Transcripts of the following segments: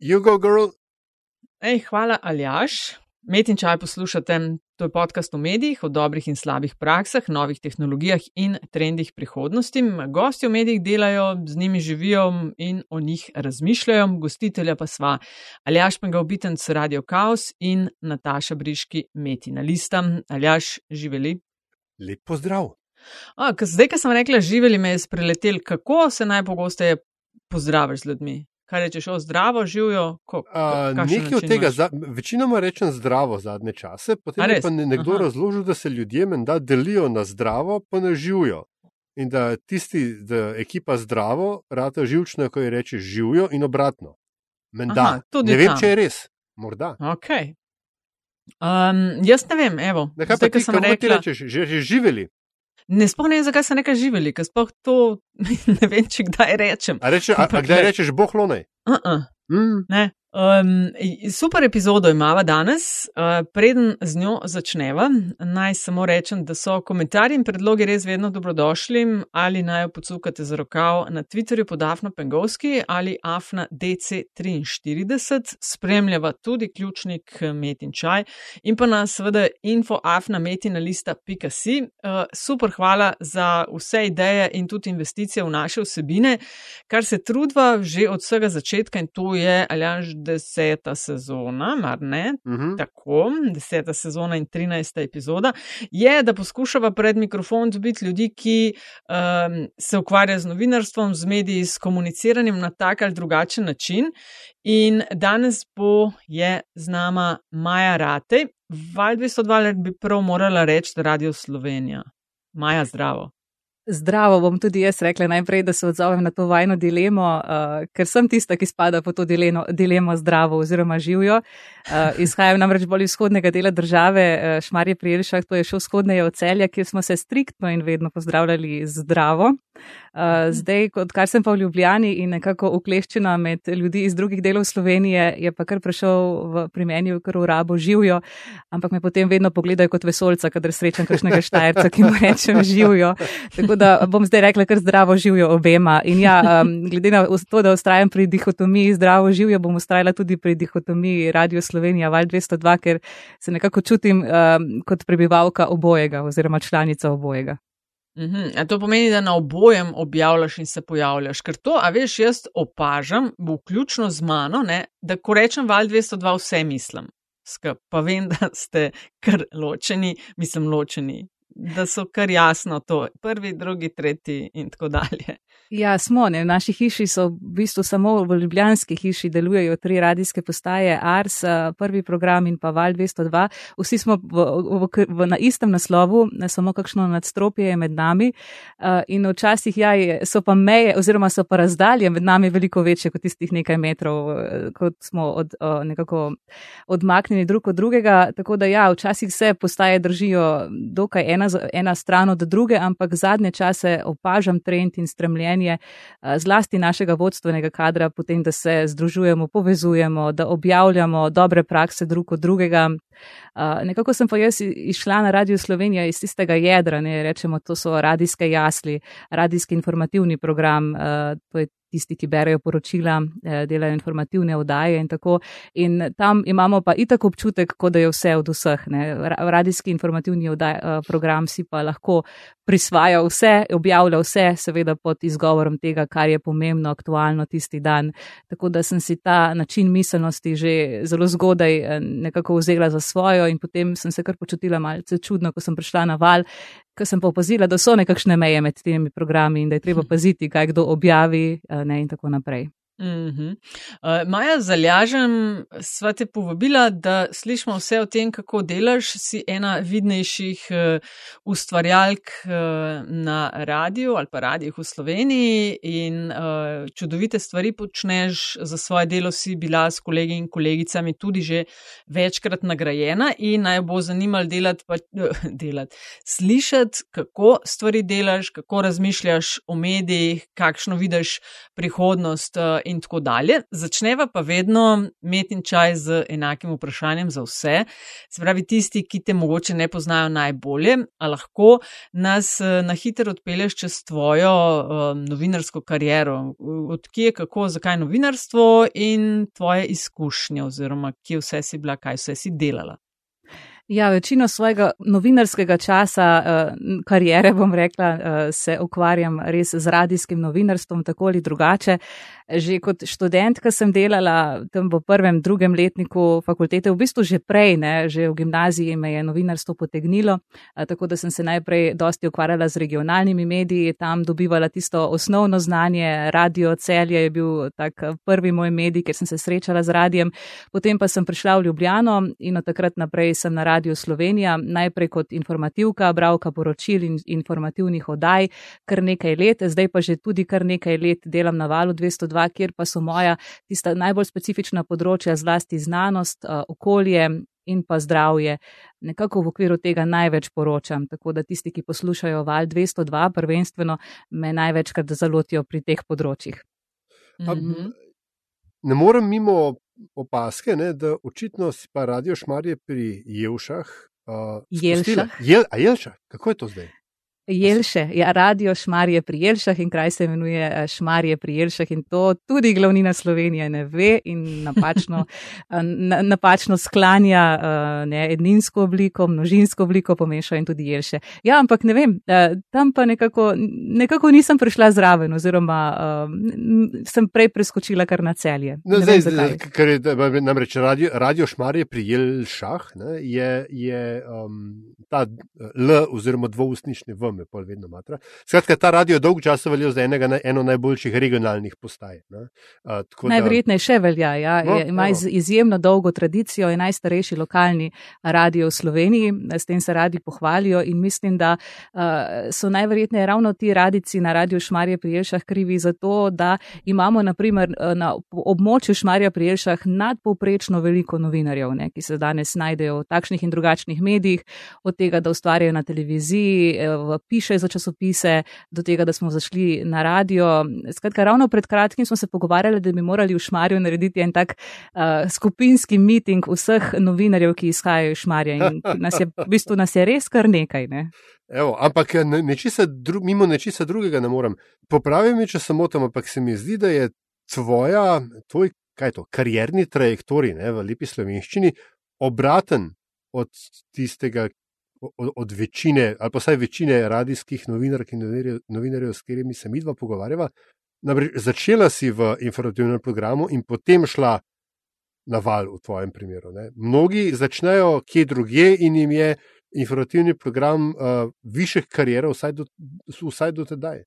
You go, girl. Ej, hvala, Aljaš. Met in čaj poslušate. To je podcast o medijih, o dobrih in slabih praksah, novih tehnologijah in trendih prihodnosti. Gosti v medijih delajo, z njimi živijo in o njih razmišljajo. Gostitelja pa sva Aljaš Pengalbitenc Radio Chaos in Nataša Briški Metina Lista. Aljaš, živeli. Lep pozdrav. A, zdaj, ko sem rekla, živeli me je spreletel, kako se najpogosteje pozdraviš z ljudmi? Kaj rečeš, o zdravo živijo? Nekaj od tega, za, večinoma rečem zdravo zadnje čase, potem je pa nekdo Aha. razložil, da se ljudje menda delijo na zdravo, pa na živijo. In da tisti, da ekipa zdravo, rata živčna, ko je reče živijo in obratno. Menda, Aha, ne vem, tam. če je res. Morda. Okay. Um, jaz ne vem, evo. Nekaj pa ti, rekla... ti rečeš, že, že živeli. Ne spomnim, zakaj se nekaj živeli, ker sploh to ne vem, če kdaj rečem. A, reče, a, a kdaj rečeš, boh lonej? Uh -uh. mm. Ne, Um, super epizodo imamo danes. Uh, preden z njo začneva, naj samo rečem, da so komentarji in predlogi res vedno dobrodošli. Ali naj jo podsukate za rokav na Twitterju pod Afna Pengovski ali Afna DC43, spremljava tudi ključnik Metin Čaj in pa nas seveda info afna metina lista pika.si. Uh, super, hvala za vse ideje in tudi investicije v naše vsebine, kar se trudva že od vsega začetka in to je aljanž deseta sezona, mar ne? Uh mhm. -huh. Tako, deseta sezona in trinajsta epizoda je, da poskušava pred mikrofon dobiti ljudi, ki um, se ukvarjajo z novinarstvom, z mediji, s komuniciranjem na tak ali drugačen način. In danes bo je z nama Maja Rate. Val 202 bi prav morala reči Radio Slovenija. Maja, zdravo. Zdravo, bom tudi jaz rekla najprej, da se odzovem na to vajno dilemo, uh, ker sem tista, ki spada po to dileno, dilemo zdravo oziroma živijo. Uh, izhajam namreč bolj vzhodnega dela države, uh, Šmarje pri Elšah, to je še vzhodneje od celja, kjer smo se striktno in vedno pozdravljali zdravo. Uh, zdaj, odkar sem pa v Ljubljani in nekako ukleščena med ljudi iz drugih delov Slovenije, je pa kar prišel v, pri meni kar v rabo živijo, ampak me potem vedno pogledajo kot vesolca, kadar srečam kakšnega štajerca, ki mu rečem živijo. Tako da bom zdaj rekla, kar zdravo živijo obema. In ja, um, glede na to, da ustrajam pri dihotomiji zdravo živijo, bom ustrajala tudi pri dihotomiji Radio Slovenija Val 202, ker se nekako čutim um, kot prebivalka obojega oziroma članica obojega. Mhm. To pomeni, da na obojem objavljaš in se pojavljaš. Ker to, a veš, jaz opažam, vključno z mano, ne, da ko rečem val 202, vse mislim. Skup, pa vem, da ste kar ločeni, mislim ločeni, da so kar jasno to, prvi, drugi, tretji in tako dalje. Ja, smo. Ne. V naši hiši so v bistvu samo v Ljubljanski hiši delujejo tri radijske postaje, Ars, eh, prvi program in pa Val 202. Vsi smo v, v, v, na istem naslovu, ne samo kakšno nadstropje je med nami. Uh, in včasih ja, so pa meje oziroma so pa razdalje med nami veliko večje kot tistih nekaj metrov, eh, kot smo od, uh, nekako odmaknjeni drug od drugega. Tako da ja, včasih se postaje držijo dokaj ena, ena stran od druge, ampak zadnje čase opažam trend in stremljenje življenje, eh, zlasti našega vodstvenega kadra, potem, da se združujemo, povezujemo, da objavljamo dobre prakse drug od drugega. Uh, nekako sem pa jaz išla na Radio Slovenija iz tistega jedra, ne rečemo, to so radijske jasli, radijski informativni program, uh, to je tisti, ki berejo poročila, eh, delajo informativne oddaje in tako. In tam imamo pa itak občutek, kot da je vse od vseh. Ne. Radijski informativni oddaj, eh, program si pa lahko prisvaja vse, objavlja vse, seveda pod izgovorom tega, kar je pomembno, aktualno tisti dan. Tako da sem si ta način miselnosti že zelo zgodaj eh, nekako vzela za svojo in potem sem se kar počutila malce čudno, ko sem prišla na val, ker sem pa opazila, da so nekakšne meje med temi programi in da je treba paziti, kaj kdo objavi eh, ne, in tako naprej. Mm -hmm. uh, Maja, zalažem, sva te povabila, da slišimo vse o tem, kako delaš. Si ena vidnejših uh, ustvarjalk uh, na radiju ali pa radijih v Sloveniji in uh, čudovite stvari počneš za svoje delo. Si bila s kolegi in kolegicami tudi že večkrat nagrajena in naj bo zanimalo delati, pa, uh, delati, slišati, kako stvari delaš, kako razmišljaš o medijih, kakšno vidiš prihodnost. Uh, in tako dalje. Začneva pa vedno met in čaj z enakim vprašanjem za vse. Se pravi, tisti, ki te mogoče ne poznajo najbolje, a lahko nas eh, na hitro odpelješ čez tvojo um, novinarsko kariero. Odkje, kako, zakaj novinarstvo in tvoje izkušnje, oziroma kje vse si bila, kaj vse si delala. Ja, večino svojega novinarskega časa, uh, karijere, bom rekla, uh, se ukvarjam res z radijskim novinarstvom, tako ali drugače. Že kot študentka sem delala tam v prvem, drugem letniku fakultete, v bistvu že prej, ne, že v gimnaziji me je novinarstvo potegnilo, uh, tako da sem se najprej dosti ukvarjala z regionalnimi mediji, tam dobivala tisto osnovno znanje, radio celje je bil tak prvi moj medij, ker sem se srečala z radijem, potem pa sem prišla v Ljubljano in od takrat naprej sem na Radio Slovenija, najprej kot informativka, bravka poročil in informativnih oddaj, kar nekaj let, zdaj pa že tudi kar nekaj let delam na valu 202, kjer pa so moja tista najbolj specifična področja, zlasti znanost, eh, okolje. In pa zdravje, nekako v okviru tega največ poročam. Tako da tisti, ki poslušajo Val 202, prvenstveno me največkrat zalotijo pri teh področjih. Mhm. Ne morem mimo opaske, ne, da očitno si pa radio šmarje pri Jevšah. Uh, Jelšah. Jel, a Jelšah, kako je to zdaj? Jelše, ja, radio Šmarje pri Jelšah in kraj se imenuje eh, Šmarje pri Jelšah in to tudi glavnina Slovenije ne ve in napačno, eh, na, napačno sklanja eh, ne, edninsko obliko, množinsko obliko pomeša in tudi Jelše. Ja, ampak ne vem, tam pa nekako, nekako nisem prišla zraven oziroma sem prej preskočila kar na celje. No, zdaj, zdaj, ker je namreč radio, radio Šmarje pri Jelšah ne, je, je um, ta L oziroma dvoustnični V me pol vedno matra. Skratka, ta radio dolgo časa velja za enega, eno najboljših regionalnih postaj. Najverjetneje še velja, ja. no, ima iz, izjemno dolgo tradicijo, je najstarejši lokalni radio v Sloveniji, s tem se radi pohvalijo in mislim, da uh, so najverjetneje ravno ti radici na radio Šmarje pri Jelšah krivi za to, da imamo naprimer na območju Šmarja pri Jelšah nadpovprečno veliko novinarjev, ne, ki se danes najdejo v takšnih in drugačnih medijih, od tega, da ustvarjajo na televiziji, v piše za časopise, do tega, da smo zašli na radio. Skratka, ravno pred kratkim smo se pogovarjali, da bi morali v Šmarju narediti en tak uh, skupinski miting vseh novinarjev, ki izhajajo iz Šmarja. In nas je, v bistvu nas je res kar nekaj. Ne? Evo, ampak nečisa dru, mimo nečesa drugega ne morem. Popravi mi, če se motim, ampak se mi zdi, da je tvoja, tvoj, kaj to, karjerni trajektorij ne, v lepi slovenščini obraten od tistega, od, od večine, ali pa vsaj večine radijskih novinark in novinarjev, s katerimi se mi dva pogovarjava. Namreč začela si v informativnem programu in potem šla na val, v tvojem primeru. Ne. Mnogi začnejo kje drugje in jim je informativni program uh, višjih karierov, vsaj do, do tedaj.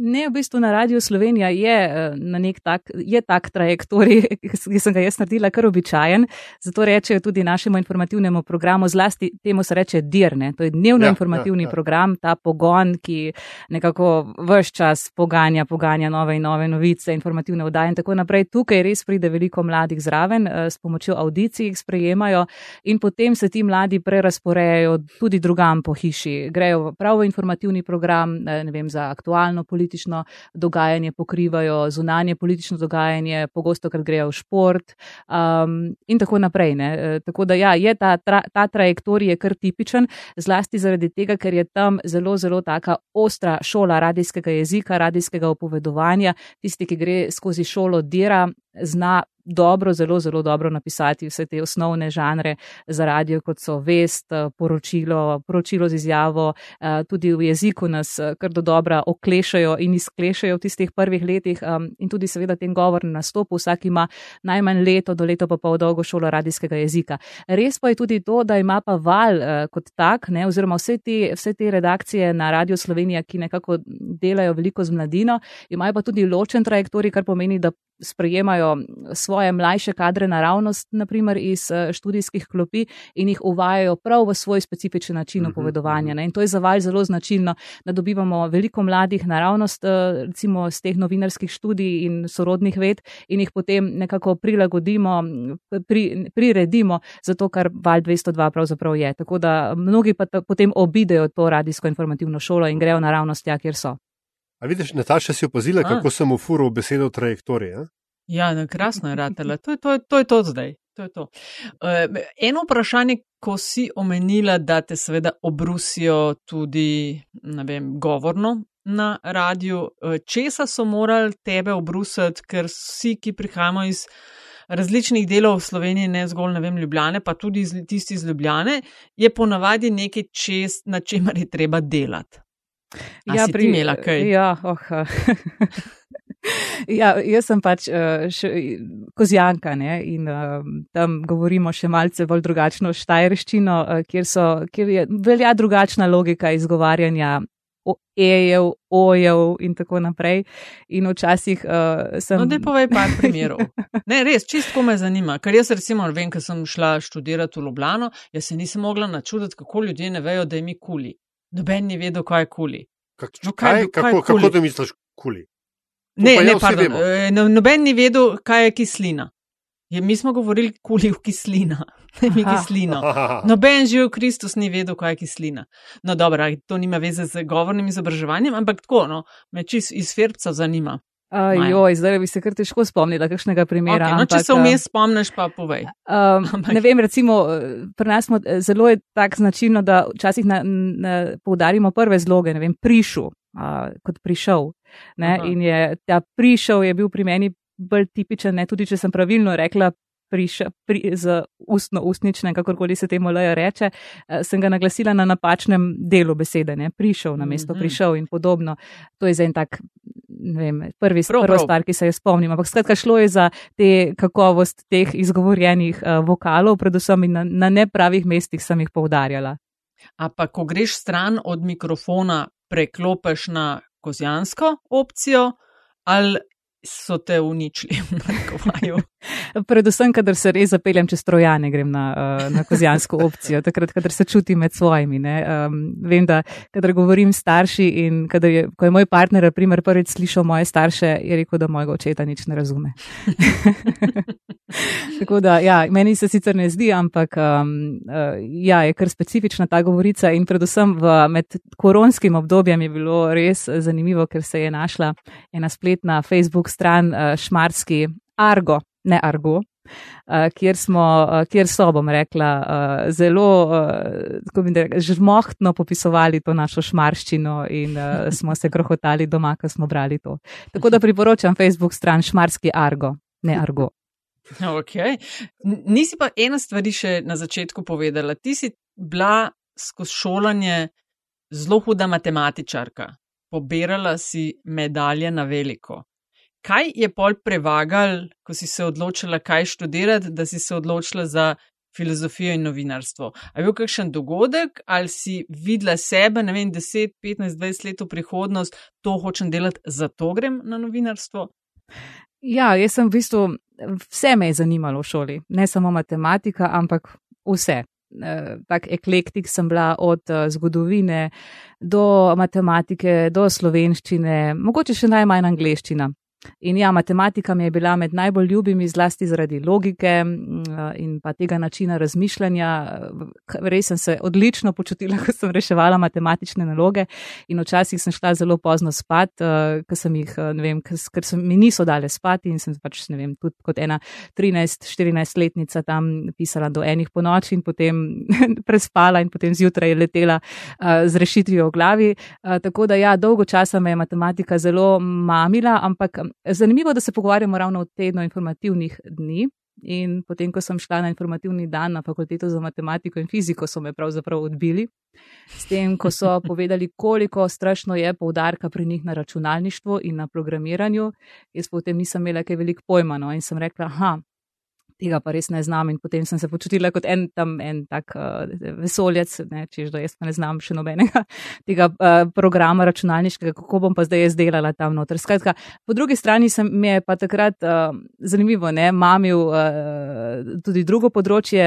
Ne, v bistvu na Radio Slovenija je eh, na nek tak, je tak trajektorij, ki sem ga jaz naredila, kar običajen. Zato rečejo tudi našemu informativnemu programu, zlasti temu se reče dirne. To je dnevno ja, informativni ja, ja. program, ta pogon, ki nekako vse čas poganja, poganja nove in nove novice, informativne vdaje in tako naprej. Tukaj res pride veliko mladih zraven, eh, s pomočjo audicij jih sprejemajo in potem se ti mladi prerasporejajo tudi drugam po hiši. Grejo prav v informativni program, eh, ne vem, za aktualno politiko politično dogajanje pokrivajo, zunanje politično dogajanje, pogosto krat grejo v šport um, in tako naprej. Ne. E, tako da ja, je ta, tra, ta trajektorij kar tipičen, zlasti zaradi tega, ker je tam zelo, zelo taka ostra šola radijskega jezika, radijskega opovedovanja. Tisti, ki gre skozi šolo, dira, zna dobro, zelo, zelo dobro napisati vse te osnovne žanre za radio, kot so vest, eh, poročilo, poročilo z izjavo. Eh, tudi v jeziku nas eh, kar do dobra oklešajo in izklešajo v tistih prvih letih in tudi seveda ten govor na nastopu. Vsak ima najmanj leto do leto pa pol dolgo šolo radijskega jezika. Res pa je tudi to, da ima pa val kot tak, ne, oziroma vse te, vse te redakcije na Radio Slovenija, ki nekako delajo veliko z mladino, imajo pa tudi ločen trajektorij, kar pomeni, da sprejemajo svoje mlajše kadre naravnost, naprimer iz eh, študijskih klopi in jih uvajajo prav v svoj specifičen način mhm, opovedovanja. Ne. In to je za val zelo značilno, da dobivamo veliko mladih naravnost, eh, recimo z teh novinarskih študij in sorodnih ved in jih potem nekako prilagodimo, pri, priredimo za to, kar val 202 pravzaprav je. Tako da mnogi pa potem obidejo to radijsko informativno šolo in grejo naravnost tja, kjer so. A vidiš, Nataša si opazila, A. kako sem ufuril besedo trajektorije? Ja, no, krasno je ratela. To, to, to je to zdaj. To je to. Uh, eno vprašanje, ko si omenila, da te seveda obrusijo tudi, vem, govorno na radiju, uh, česa so morali tebe obrusiti, ker vsi, ki prihajamo iz različnih delov Slovenije, ne zgolj, ne vem, Ljubljane, pa tudi iz, tisti iz Ljubljane, je ponavadi nekaj, čez, na čemer je treba delati. A ja, pri imela kaj. Ja, oh. ja, jaz sem pač uh, še, kozjanka ne? in uh, tam govorimo še malce bolj drugačno štajerščino, uh, kjer, so, kjer je velja drugačna logika izgovarjanja. Ejev, ojev, in tako naprej. In včasih uh, sem. No, da povej par primerov. Ne, res, čistko me zanima. Ker jaz, recimo, vem, ker sem šla študirati v Ljubljano, jaz se nisem mogla načuditi, kako ljudje ne vejo, da je mi kuli. Noben ni vedel, kaj je kuli. Kak, no, kaj, kaj, kako, kaj kako to misliš, kuli? Ne, ne, pardon, eh, no, noben ni vedel, kaj je kislina. Je, mi smo govorili, kuli v kislina, ne mi kislino. Noben živ Kristus ni vedel, kaj je kislina. No, dobro, to nima veze z govornim izobraževanjem, ampak tako, no, me čist iz Ferbca zanima. Joj, zdaj bi se kar težko spomnila kakšnega primera. Okay, no, ampak, če se vmes spomniš, pa povej. Um, ne vem, recimo, pri nas smo eh, zelo tak značilno, da včasih na, na, poudarimo prve zloge, ne vem, prišel, uh, kot prišel. In je ta prišel je bil pri meni bolj tipičen, ne tudi če sem pravilno rekla priš, pri, z ustno ustničnem, kakorkoli se temu lejo reče, eh, sem ga naglasila na napačnem delu besede, ne? prišel na mesto, mm -hmm. prišel in podobno. To je za en tak, ne vem, prvi prav, prvo prav. stvar, ki se jo spomnim. Ampak skratka, šlo je za te kakovost teh izgovorjenih uh, vokalov, predvsem na, na nepravih mestih sem jih poudarjala. A pa, ko greš stran od mikrofona, preklopeš na kozjansko opcijo, ali so te uničili. Predvsem, kadar se res zapeljem čez trojane, grem na, uh, na kozijansko opcijo, takrat, kadar se čutim med svojimi. Um, vem, da kadar govorim starši in je, ko je moj partner, na primer, prvič slišal moje starše, je rekel, da mojega očeta nič ne razume. Tako da, ja, meni se sicer ne zdi, ampak um, ja, je kar specifična ta govorica in predvsem v, med koronskim obdobjem je bilo res zanimivo, ker se je našla ena spletna Facebook stran uh, Šmarski Argo, ne Argo. Uh, kjer, smo, uh, kjer so, bom rekla, uh, zelo uh, žmohtno popisovali to našo šmarščino in smo se krohotali doma, ko smo brali to. Tako da priporočam Facebook stran Šmarski Argo, ne Argo. Okay. Nisi pa ena stvar še na začetku povedala. Ti si bila skozi šolanje zelo huda matematičarka, pobirala si medalje na veliko. Kaj je pol prevagal, ko si se odločila, kaj študirati, da si se odločila za filozofijo in novinarstvo? Je bil kakšen dogodek, ali si videla sebe, ne vem, 10, 15, 20 let v prihodnost, to hočem delati, zato grem na novinarstvo? Ja, jaz sem v bistvu vse me je zanimalo v šoli, ne samo matematika, ampak vse. Eh, tak eklektik sem bila od eh, zgodovine do matematike, do slovenščine, mogoče še najmanj angliščina. In ja, matematika mi je bila med najbolj ljubimi, zlasti zaradi logike mm, in pa tega načina razmišljanja. Res sem se odlično počutila, ko sem reševala matematične naloge in včasih sem šla zelo pozno spat, ker sem jih, ne vem, ker sem, mi niso dale spati in sem pač, ne vem, tudi kot ena 13-14 letnica tam pisala do enih po noči in potem prespala in potem zjutraj letela z rešitvijo v glavi. Tako da ja, dolgo časa me je matematika zelo mamila, ampak zanimivo, da se pogovarjamo ravno o tednu informativnih dni. In potem, ko sem šla na informativni dan na fakulteto za matematiko in fiziko, so me pravzaprav odbili. S tem, ko so povedali, koliko strašno je poudarka pri njih na računalništvu in na programiranju, jaz potem nisem imela kaj veliko pojma. No, in sem rekla, aha, tega pa res ne znam. In potem sem se počutila kot en tam en tak uh, vesoljec, ne, čež da jaz pa ne znam še nobenega tega uh, programa računalniškega, kako bom pa zdaj jaz delala tam noter. Skratka, po drugi strani sem mi je pa takrat uh, zanimivo, ne, mamil uh, tudi drugo področje,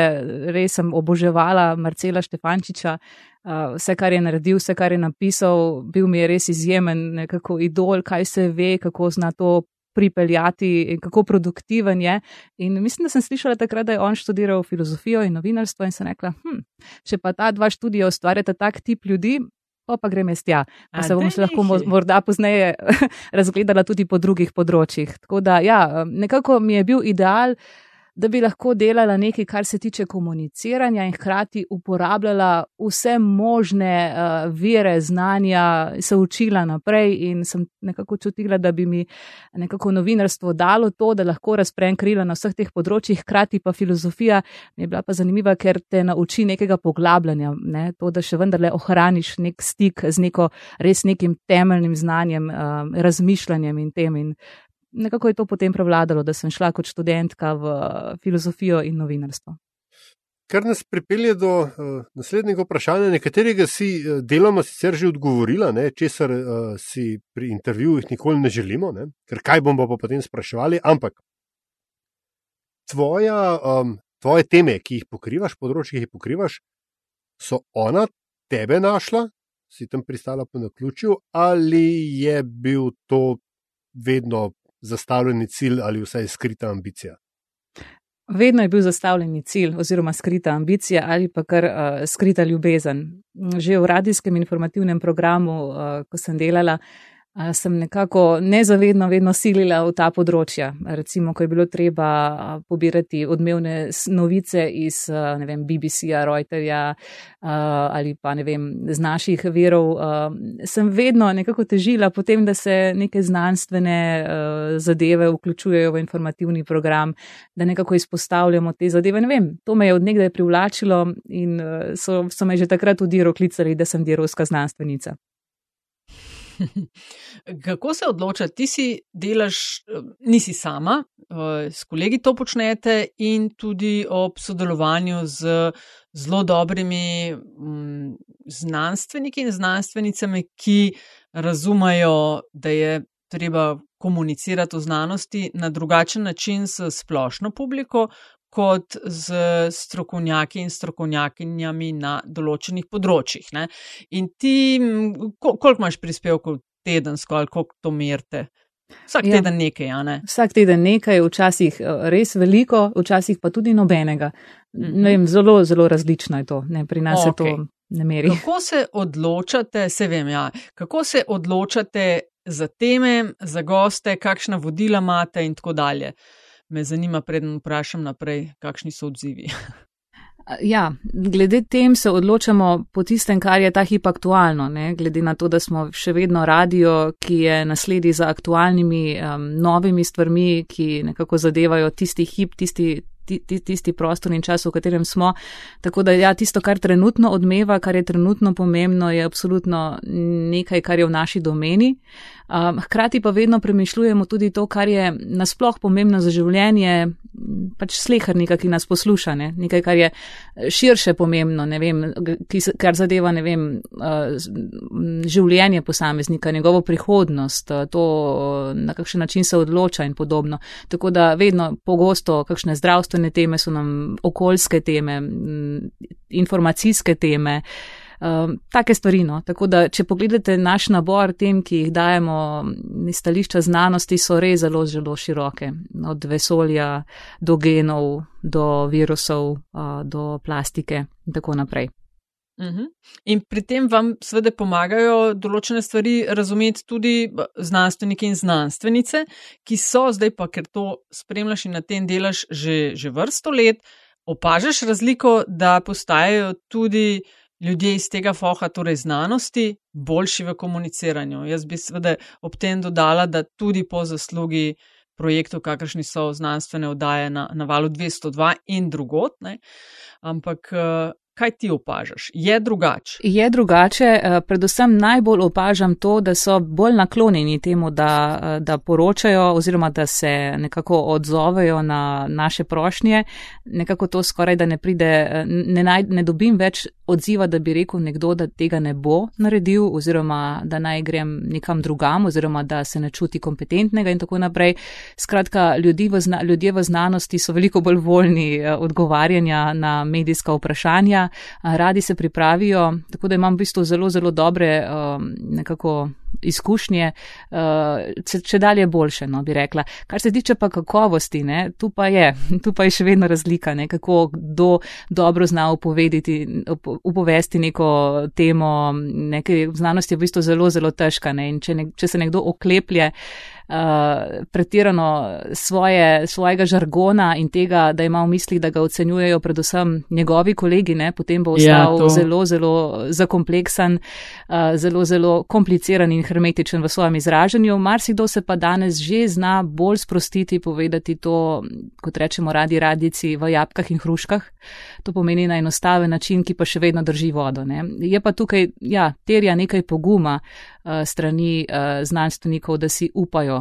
res sem oboževala Marcela Štefančiča. Uh, vse, kar je naredil, vse, kar je napisal, bil mi je res izjemen, nekako idol, kaj se ve, kako zna to pripeljati in kako produktiven je. In mislim, da sem slišala takrat, da je on študiral filozofijo in novinarstvo in sem rekla, hm, če pa ta dva študija ustvarjata tak tip ljudi, pa pa grem jaz tja. Pa se bom se lahko morda pozneje razgledala tudi po drugih področjih. Tako da, ja, nekako mi je bil ideal da bi lahko delala nekaj, kar se tiče komuniciranja in hkrati uporabljala vse možne uh, vire znanja, se učila naprej in sem nekako čutila, da bi mi nekako novinarstvo dalo to, da lahko razprem krila na vseh teh področjih, hkrati pa filozofija mi je bila pa zanimiva, ker te nauči nekega poglabljanja, ne? to, da še vendarle ohraniš nek stik z neko res nekim temeljnim znanjem, uh, razmišljanjem in tem. In nekako je to potem prevladalo, da sem šla kot študentka v filozofijo in novinarstvo. Kar nas pripelje do uh, naslednjega vprašanja, na katerega si uh, deloma sicer že odgovorila, ne, česar uh, si pri intervjujih nikoli ne želimo, ne, ker kaj bomo pa potem spraševali, ampak tvoja, um, tvoje teme, ki jih pokrivaš, področje, ki jih pokrivaš, so ona tebe našla, si tam pristala po naključju, ali je bil to vedno zastavljeni cilj ali vsaj skrita ambicija? Vedno je bil zastavljeni cilj oziroma skrita ambicija ali pa kar uh, skrita ljubezen. Že v radijskem informativnem programu, uh, ko sem delala, uh, sem nekako nezavedno vedno silila v ta področja. Recimo, ko je bilo treba pobirati odmevne novice iz vem, BBC-ja, Reuterja ali pa ne vem, z naših verov, sem vedno nekako težila potem, da se neke znanstvene zadeve vključujejo v informativni program, da nekako izpostavljamo te zadeve. Ne vem, to me je odnegdaj privlačilo in so, so me že takrat tudi roklicali, da sem dirovska znanstvenica. Kako se odločati? Ti si delaš, nisi sama, eh, s kolegi to počnete in tudi ob sodelovanju z zelo dobrimi mm, znanstveniki in znanstvenicami, ki razumejo, da je treba komunicirati o znanosti na drugačen način s splošno publiko, kot z strokovnjaki in strokovnjakinjami na določenih področjih. Ne? In ti, koliko imaš prispevkov tedensko ali koliko to merite? Vsak ja. teden nekaj, ja ne? Vsak teden nekaj, včasih eh, res veliko, včasih pa tudi nobenega. Mm -hmm. vem, zelo, zelo različno je to, ne, pri nas okay. se to ne meri. Kako se odločate, se vem, ja, kako se odločate za teme, za goste, kakšna vodila imate in tako dalje? Uh, me zanima, preden vprašam naprej, kakšni so odzivi. Ja, glede tem se odločamo po tistem, kar je ta hip aktualno, ne? glede na to, da smo še vedno radio, ki je nasledi za aktualnimi um, novimi stvarmi, ki nekako zadevajo tisti hip, tisti, tisti prostor in čas, v katerem smo. Tako da ja, tisto, kar trenutno odmeva, kar je trenutno pomembno, je absolutno nekaj, kar je v naši domeni. Um, hkrati pa vedno premišljujemo tudi to, kar je nasploh pomembno za življenje pač slehrnika, ki nas posluša, ne? nekaj, kar je širše pomembno, vem, ki, kar zadeva vem, uh, življenje posameznika, njegovo prihodnost, uh, to, na kakšen način se odloča in podobno. Tako da vedno pogosto kakšne zdravstvene teme so nam okoljske teme, informacijske teme. Um, take stvari. No. Tako da, če pogledate naš nabor tem, ki jih dajemo iz stališča znanosti, so res zelo, zelo široke. Od vesolja do genov, do virusov, uh, do plastike in tako naprej. Uhum. In pri tem vam seveda pomagajo določene stvari razumeti tudi znanstveniki in znanstvenice, ki so zdaj pa, ker to spremljaš in na tem delaš že, že vrsto let, opažaš razliko, da postajajo tudi ljudje iz tega foha, torej znanosti, boljši v komuniciranju. Jaz bi seveda ob tem dodala, da tudi po zaslugi projektov, kakršni so znanstvene oddaje na, na valu 202 in drugot, ne, ampak eh, Kaj ti opažaš? Je drugače? Je drugače. Eh, predvsem najbolj opažam to, da so bolj naklonjeni temu, da, eh, da poročajo oziroma da se nekako odzovejo na naše prošnje. Nekako to skoraj da ne pride, ne, naj, ne dobim več odziva, da bi rekel nekdo, da tega ne bo naredil oziroma da naj grem nekam drugam oziroma da se ne čuti kompetentnega in tako naprej. Skratka, v zna, ljudje v znanosti so veliko bolj voljni odgovarjanja na medijska vprašanja radi se pripravijo, tako da imam v bistvu zelo, zelo dobre um, nekako izkušnje, uh, če dalje boljše, no bi rekla. Kar se tiče pa kakovosti, ne, tu, pa je, tu pa je še vedno razlika, ne, kako kdo dobro zna upovesti neko temo, nekaj znanosti je v bistvu zelo, zelo težka ne, in če, ne, če se nekdo okleplje, uh, pretirano svoje, svojega žargona in tega, da ima v mislih, da ga ocenjujejo predvsem njegovi kolegi, ne, potem bo ja, ostal ja, zelo, zelo zakompleksan, uh, zelo, zelo kompliciran in hermetičen v svojem izražanju. Marsikdo se pa danes že zna bolj sprostiti, povedati to, kot rečemo, radi radici v jabkah in hruškah. To pomeni na enostaven način, ki pa še vedno drži vodo. Ne. Je pa tukaj, ja, terja nekaj poguma. Eh, strani uh, znanstvenikov, da si upajo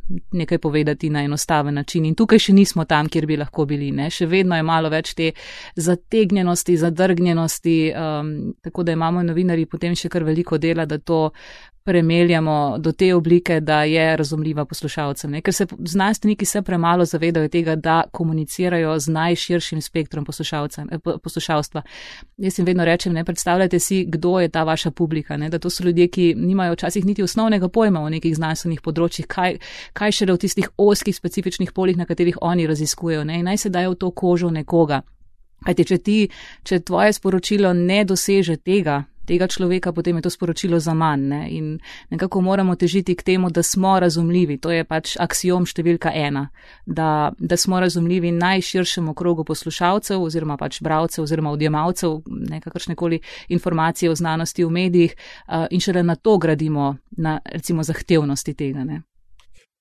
nekaj povedati na enostaven način. In tukaj še nismo tam, kjer bi lahko bili. Ne? Še vedno je malo več te zategnjenosti, zadrgnjenosti, um, tako da imamo novinari potem še kar veliko dela, da to premeljamo do te oblike, da je razumljiva poslušalcem. Ne? Ker se znanstveniki se premalo zavedajo tega, da komunicirajo z najširšim spektrom eh, poslušalstva. Jaz jim vedno rečem, ne predstavljajte si, kdo je ta vaša publika, ne? da to so ljudje, ki nimajo včasih niti osnovnega pojma o nekih znanstvenih področjih, kaj, kaj šele v tistih oskih specifičnih poljih, na katerih oni raziskujejo. Ne? Naj se dajo v to kožo nekoga. Kajti, če ti, če tvoje sporočilo ne doseže tega, tega človeka, potem je to sporočilo za manj. Ne? In nekako moramo težiti k temu, da smo razumljivi. To je pač aksijom številka ena, da, da smo razumljivi najširšemu krogu poslušalcev oziroma pač bravcev oziroma odjemalcev nekakršne koli informacije o znanosti v medijih uh, in šele na to gradimo na recimo zahtevnosti tega. Ne?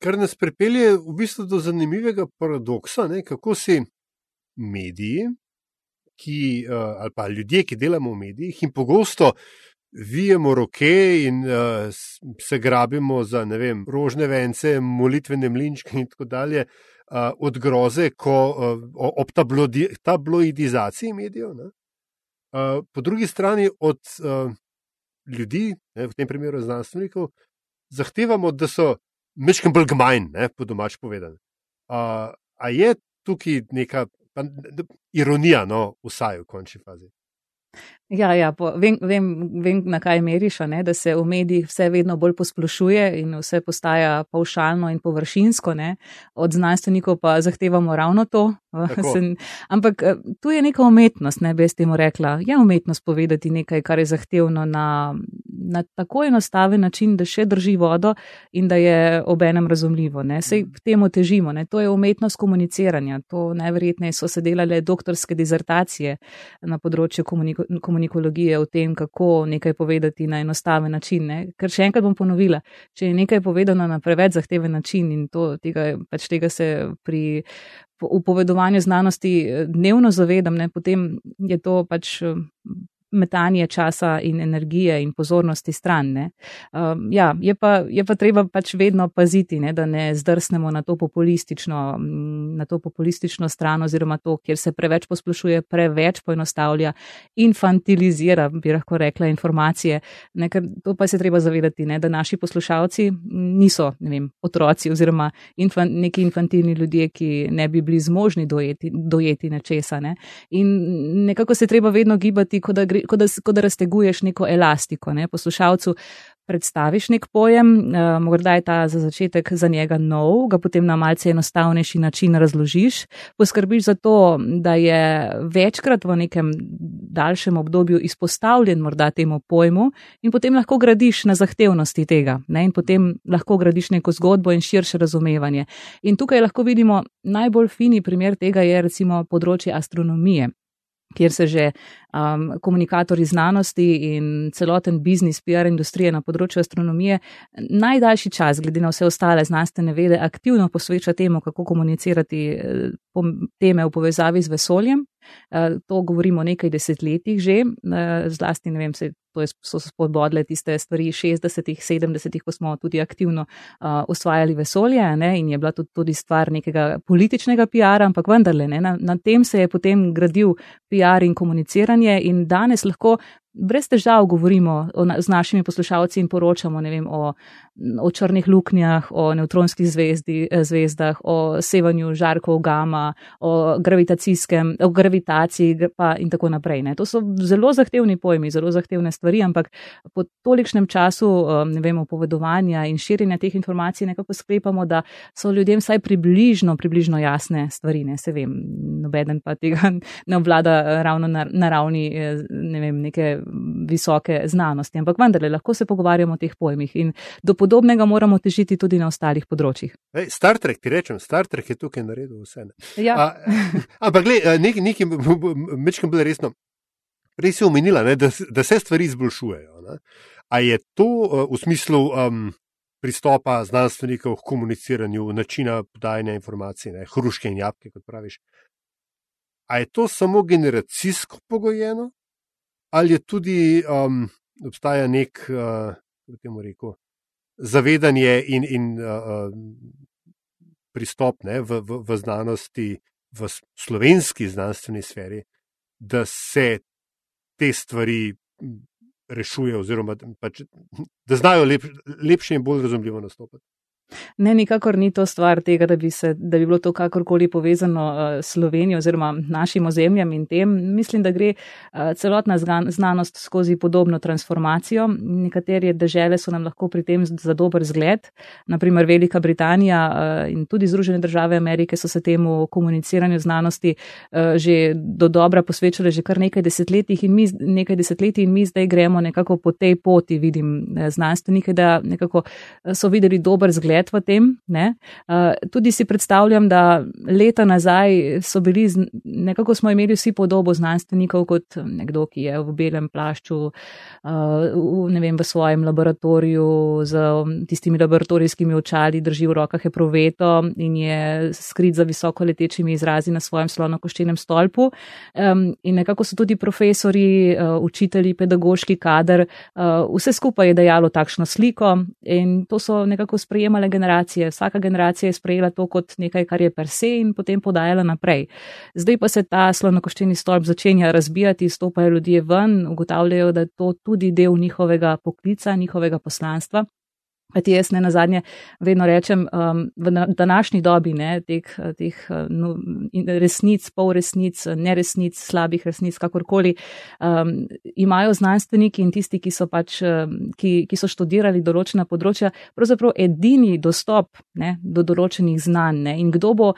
Kar nas pripelje v bistvu do zanimivega paradoksa, ne? kako si mediji, ki, uh, ali pa ljudje, ki delamo v medijih in pogosto vijemo roke in uh, se grabimo za vem, rožne vence, molitvene mlinčke in tako dalje, uh, od groze, ko uh, ob tablodi, tabloidizaciji medijev. Uh, po drugi strani od uh, ljudi, ne, v tem primeru znanstvenikov, zahtevamo, da so mečkim bolj gmajn, po domač povedano. Uh, a je tukaj neka pa, ironija, no, vsaj v končni fazi. Ja, ja po, vem, vem, vem, na kaj meriš, ne, da se v medijih vse vedno bolj posplošuje in vse postaja paušalno in površinsko. Ne. Od znanstvenikov pa zahtevamo ravno to. Sen, ampak eh, tu je neka umetnost, ne bi jaz temu rekla. Je umetnost povedati nekaj, kar je zahtevno na, na tako enostaven način, da še drži vodo in da je obenem razumljivo. Sej k temu težimo. Ne. To je umetnost komuniciranja. To najverjetneje so se delale doktorske dizertacije na področju komunikacije komunikologije o tem, kako nekaj povedati na enostaven način. Ne? Ker še enkrat bom ponovila, če je nekaj povedano na preveč zahteven način in to, tega, pač tega se pri upovedovanju znanosti eh, dnevno zavedam, ne? potem je to pač metanje časa in energije in pozornosti stran. Um, ja, je, pa, je pa treba pač vedno paziti, ne, da ne zdrsnemo na to, na to populistično stran oziroma to, kjer se preveč posplošuje, preveč poenostavlja, infantilizira, bi lahko rekla, informacije. Ne, to pa se treba zavedati, ne, da naši poslušalci niso vem, otroci oziroma infan, neki infantilni ljudje, ki ne bi bili zmožni dojeti, dojeti nečesa. Ne. In nekako se treba vedno gibati, kot da gre kot da, kot da razteguješ neko elastiko. Ne? Poslušalcu predstaviš nek pojem, uh, morda je ta za začetek za njega nov, ga potem na malce enostavnejši način razložiš, poskrbiš za to, da je večkrat v nekem daljšem obdobju izpostavljen morda temu pojmu in potem lahko gradiš na zahtevnosti tega ne? in potem lahko gradiš neko zgodbo in širše razumevanje. In tukaj lahko vidimo najbolj fini primer tega je recimo področje astronomije kjer se že um, komunikatorji znanosti in celoten biznis, PR industrije na področju astronomije najdaljši čas, glede na vse ostale znanstvene vede, aktivno posveča temu, kako komunicirati eh, teme v povezavi z vesoljem. Uh, to govorimo nekaj desetletjih že, uh, zlasti ne vem, se to je, so spodbodle tiste stvari 60-ih, 70-ih, ko smo tudi aktivno uh, osvajali vesolje ne, in je bila tudi, tudi stvar nekega političnega PR-a, ampak vendarle, ne, na, na tem se je potem gradil PR in komuniciranje in danes lahko brez težav govorimo o, z našimi poslušalci in poročamo vem, o, o črnih luknjah, o neutronskih zvezdi, eh, zvezdah, o sevanju žarkov gama, o o gravitaciji in tako naprej. Ne. To so zelo zahtevni pojmi, zelo zahtevne stvari, ampak po tolikšnem času, ne vem, opovedovanja in širjenja teh informacij nekako sklepamo, da so ljudem vsaj približno, približno jasne stvari, ne se vem, nobeden pa tega ne obvlada eh, ravno na, na ravni, eh, ne vem, neke visoke znanosti, ampak vendarle lahko se pogovarjamo o teh pojmih in do podobnega moramo težiti tudi na ostalih področjih. Ej, Star Trek, ti rečem, Star Trek je tukaj naredil vse. Ne? Ja. A, ampak, gledaj, nekaj, nekaj, mečkam bolj resno. Res je omenila, ne, da, da se stvari izboljšujejo. Ne. A je to uh, v smislu um, pristopa znanstvenikov k komuniciranju, načina podajanja informacij, ne, hruške in jabke, kot praviš? A je to samo generacijsko pogojeno, ali je tudi um, obstaja nek, uh, kako temu rekel, zavedanje in, in uh, pristop ne, v, v, v znanosti, v slovenski znanstveni sferi, da se te stvari rešujejo, oziroma pač, da znajo lep, lepše in bolj razumljivo nastopati. Ne, nikakor ni to stvar tega, da bi, se, da bi bilo to kakorkoli povezano s uh, Slovenijo oziroma našim ozemljem in tem. Mislim, da gre uh, celotna znanost skozi podobno transformacijo. Nekatere države so nam lahko pri tem za dober zgled. Naprimer, Velika Britanija uh, in tudi Združene države Amerike so se temu komuniciranju znanosti že do dobra posvečale že kar nekaj desetletij in mi, nekaj desetletij in mi zdaj gremo nekako po tej poti, vidim znanstvenike, da nekako so videli dober zgled svet v tem. Uh, tudi si predstavljam, da leta nazaj so bili, nekako smo imeli vsi podobo znanstvenikov kot nekdo, ki je v belem plašču, uh, v, vem, v svojem laboratoriju z tistimi laboratorijskimi očali, drži v rokah eproveto in je skrit za visoko letečimi izrazi na svojem slonokoščenem stolpu. Um, in nekako so tudi profesori, uh, učitelji, pedagoški kader, uh, vse skupaj je dajalo takšno sliko in to so nekako sprejemali generacije. Vsaka generacija je sprejela to kot nekaj, kar je per se in potem podajala naprej. Zdaj pa se ta slonokoščeni stolp začenja razbijati, stopajo ljudje ven, ugotavljajo, da je to tudi del njihovega poklica, njihovega poslanstva. Kajti jaz ne na zadnje vedno rečem, um, v današnji dobi ne, teh, teh no, resnic, pol resnic, neresnic, slabih resnic, kakorkoli, um, imajo znanstveniki in tisti, ki so, pač, um, ki, ki so študirali določena področja, pravzaprav edini dostop ne, do določenih znanj. Ne, in kdo bo.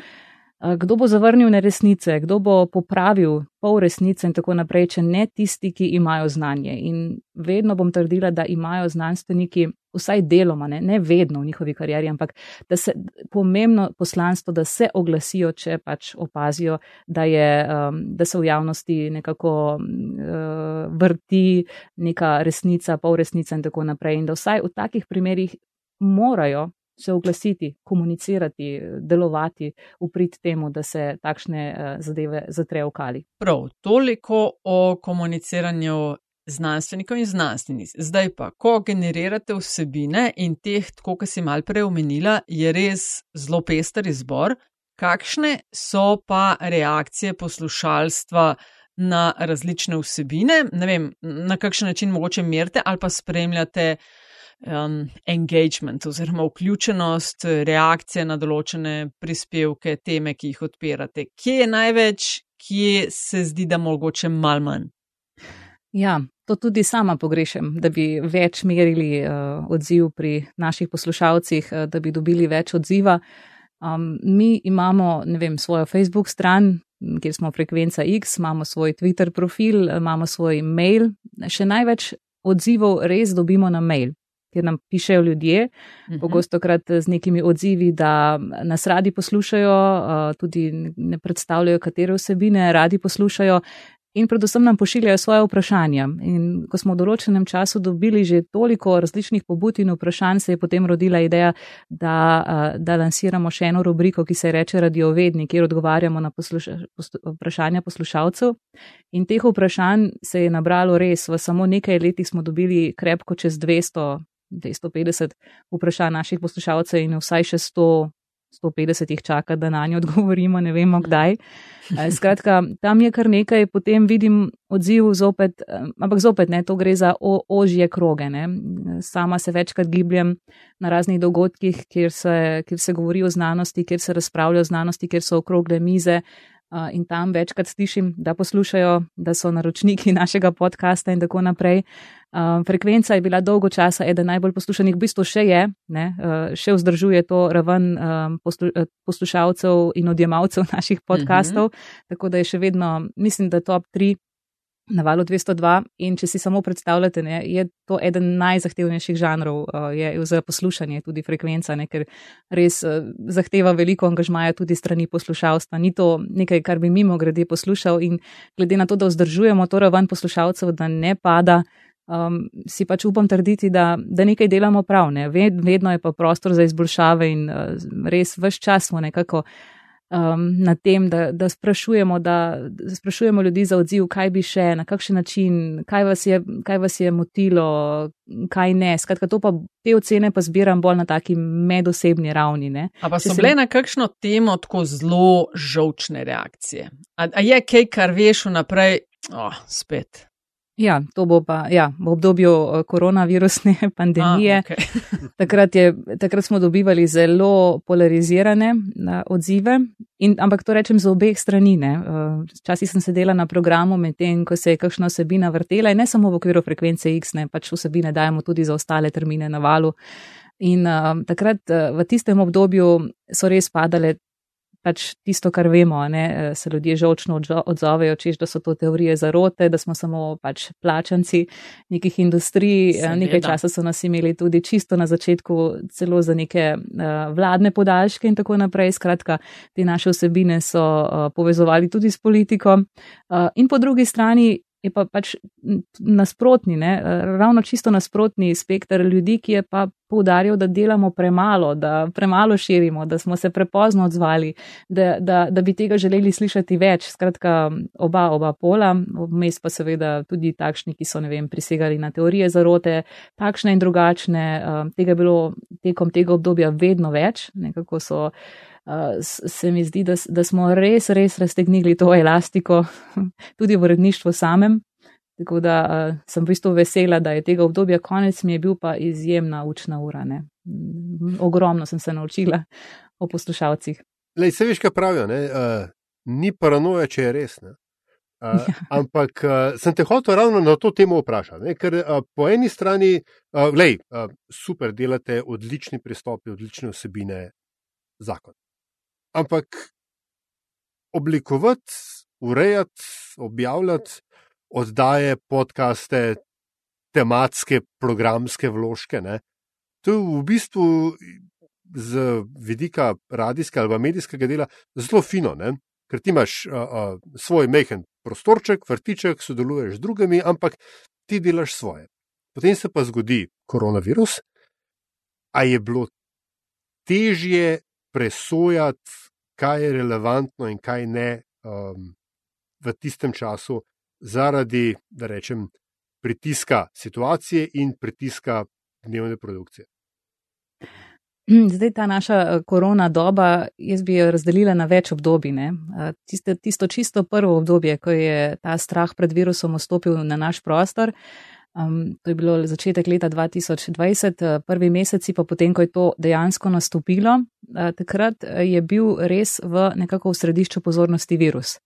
Kdo bo zavrnil neresnice, kdo bo popravil pol resnice in tako naprej, če ne tisti, ki imajo znanje. In vedno bom trdila, da imajo znanstveniki vsaj deloma, ne, ne vedno v njihovi karieri, ampak da se pomembno poslanstvo, da se oglasijo, če pač opazijo, da, je, um, da se v javnosti nekako uh, vrti neka resnica, pol resnica in tako naprej. In da vsaj v takih primerjih morajo se oglasiti, komunicirati, delovati v prid temu, da se takšne uh, zadeve zatrejo v kali. Prav, toliko o komuniciranju znanstvenikov in znanstvenic. Zdaj pa, ko generirate vsebine in teh, tako kot si mal prej omenila, je res zelo pester izbor. Kakšne so pa reakcije poslušalstva na različne vsebine? Ne vem, na kakšen način mogoče merite ali pa spremljate um, engagement oziroma vključenost, reakcije na določene prispevke, teme, ki jih odpirate. Kje je največ, kje se zdi, da mogoče mal manj? Ja, to tudi sama pogrešam, da bi več merili uh, odziv pri naših poslušalcih, uh, da bi dobili več odziva. Um, mi imamo, ne vem, svojo Facebook stran, kjer smo frekvenca X, imamo svoj Twitter profil, imamo svoj mail. Še največ odzivov res dobimo na mail, kjer nam pišejo ljudje, mhm. pogosto krat z nekimi odzivi, da nas radi poslušajo, uh, tudi ne predstavljajo, katere vsebine radi poslušajo in predvsem nam pošiljajo svoje vprašanja. In ko smo v določenem času dobili že toliko različnih pobud in vprašanj, se je potem rodila ideja, da, da lansiramo še eno rubriko, ki se reče Radiovedni, kjer odgovarjamo na posluša, vprašanja poslušalcev. In teh vprašanj se je nabralo res, v samo nekaj letih smo dobili krepko čez 200. 250 vprašanj naših poslušalcev in vsaj še 100 150 jih čaka, da na njo odgovorimo, ne vemo kdaj. Eh, skratka, tam je kar nekaj, potem vidim odziv zopet, eh, ampak zopet ne, to gre za o, ožje kroge. Ne. Sama se večkrat gibljem na raznih dogodkih, kjer se, kjer se govori o znanosti, kjer se razpravlja o znanosti, kjer so okrogle mize. In tam večkrat slišim, da poslušajo, da so naročniki našega podcasta in tako naprej. Frekvenca je bila dolgo časa eden najbolj poslušanih, v bistvu še je, ne, še vzdržuje to raven poslušalcev in odjemalcev naših podcastov, mm -hmm. tako da je še vedno, mislim, da top 3 na valu 202 in če si samo predstavljate, ne, je to eden najzahtevnejših žanrov uh, je, za poslušanje, tudi frekvenca, ne, ker res uh, zahteva veliko angažmaja tudi strani poslušalstva. Ni to nekaj, kar bi mimo grede poslušal in glede na to, da vzdržujemo to raven poslušalcev, da ne pada. Um, si pač upam trditi, da, da nekaj delamo prav, ne? vedno je pa prostor za izboljšave in uh, res vse čas smo nekako uh, um, na tem, da, da, sprašujemo, da, da sprašujemo ljudi za odziv, kaj bi še, na kakšen način, kaj vas je, kaj vas je motilo, kaj ne. Skratka, pa te ocene pa zbiram bolj na taki medosebni ravni. Ne. A pa so bile na kakšno temo tako zelo žovčne reakcije? A, a je kaj, kar veš vnaprej? Oh, spet. Ja, to bo pa ja, v obdobju eh, koronavirusne pandemije. A, okay. takrat, je, takrat smo dobivali zelo polarizirane uh, odzive, in, ampak to rečem z obeh strani. Včasih uh, sem sedela na programu, medtem ko se je kakšna osebina vrtela in ne samo v okviru frekvence X, ne pač vsebine dajemo tudi za ostale termine na valu. In uh, takrat uh, v tistem obdobju so res padale pač tisto, kar vemo, ne, eh, se ljudje žočno odzovejo, češ, da so to teorije zarote, da smo samo pač plačanci nekih industrij. Eh, Seveda. Nekaj časa so nas imeli tudi čisto na začetku celo za neke uh, vladne podaljške in tako naprej. Skratka, te naše vsebine so uh, povezovali tudi s politiko. Uh, in po drugi strani je pa pač nasprotni, ne? ravno čisto nasprotni spektr ljudi, ki je pa poudarjal, da delamo premalo, da premalo širimo, da smo se prepozno odzvali, da, da, da bi tega želeli slišati več. Skratka, oba, oba pola, vmes pa seveda tudi takšni, ki so ne vem, prisegali na teorije zarote, takšne in drugačne. Tega je bilo tekom tega obdobja vedno več, nekako so. Se mi zdi, da, da smo res, res raztegnili to elastiko, tudi v uredništvu samem. Tako da uh, sem v bistvu vesela, da je tega obdobja konec, mi je bil pa izjemna učna ura. Ne? Ogromno sem se naučila o poslušalcih. Lej, se veš, kaj pravijo, uh, ni paranoja, če je res. Uh, ja. Ampak uh, sem te hotel ravno na to temo vprašati. Ker uh, po eni strani, uh, lej, uh, super, delate odlični pristopi, odlične vsebine, zakon. Ampak oblikovati, urejati, objavljati oddaje, podkaste, tematske, programske vložke. Ne? To je v bistvu z vidika radijskega ali medijskega dela zelo fino, ne? ker ti imaš a, a, svoj mehen prostorček, vrtiček, sodeluješ z drugimi, ampak ti delaš svoje. Potem se pa zgodi koronavirus, a je bilo težje presojati, kaj je relevantno in kaj ne um, v tistem času, zaradi, da rečem, pritiska situacije in pritiska dnevne produkcije. Zdaj ta naša eh, korona doba, jaz bi jo razdelila na več obdobij. Tisto, tisto čisto prvo obdobje, ko je ta strah pred virusom vstopil na naš prostor, Um, to je bilo začetek leta 2020, eh, prvi meseci, pa potem, ko je to dejansko nastopilo, uh, takrat eh, je bil res v nekako v središču pozornosti virus.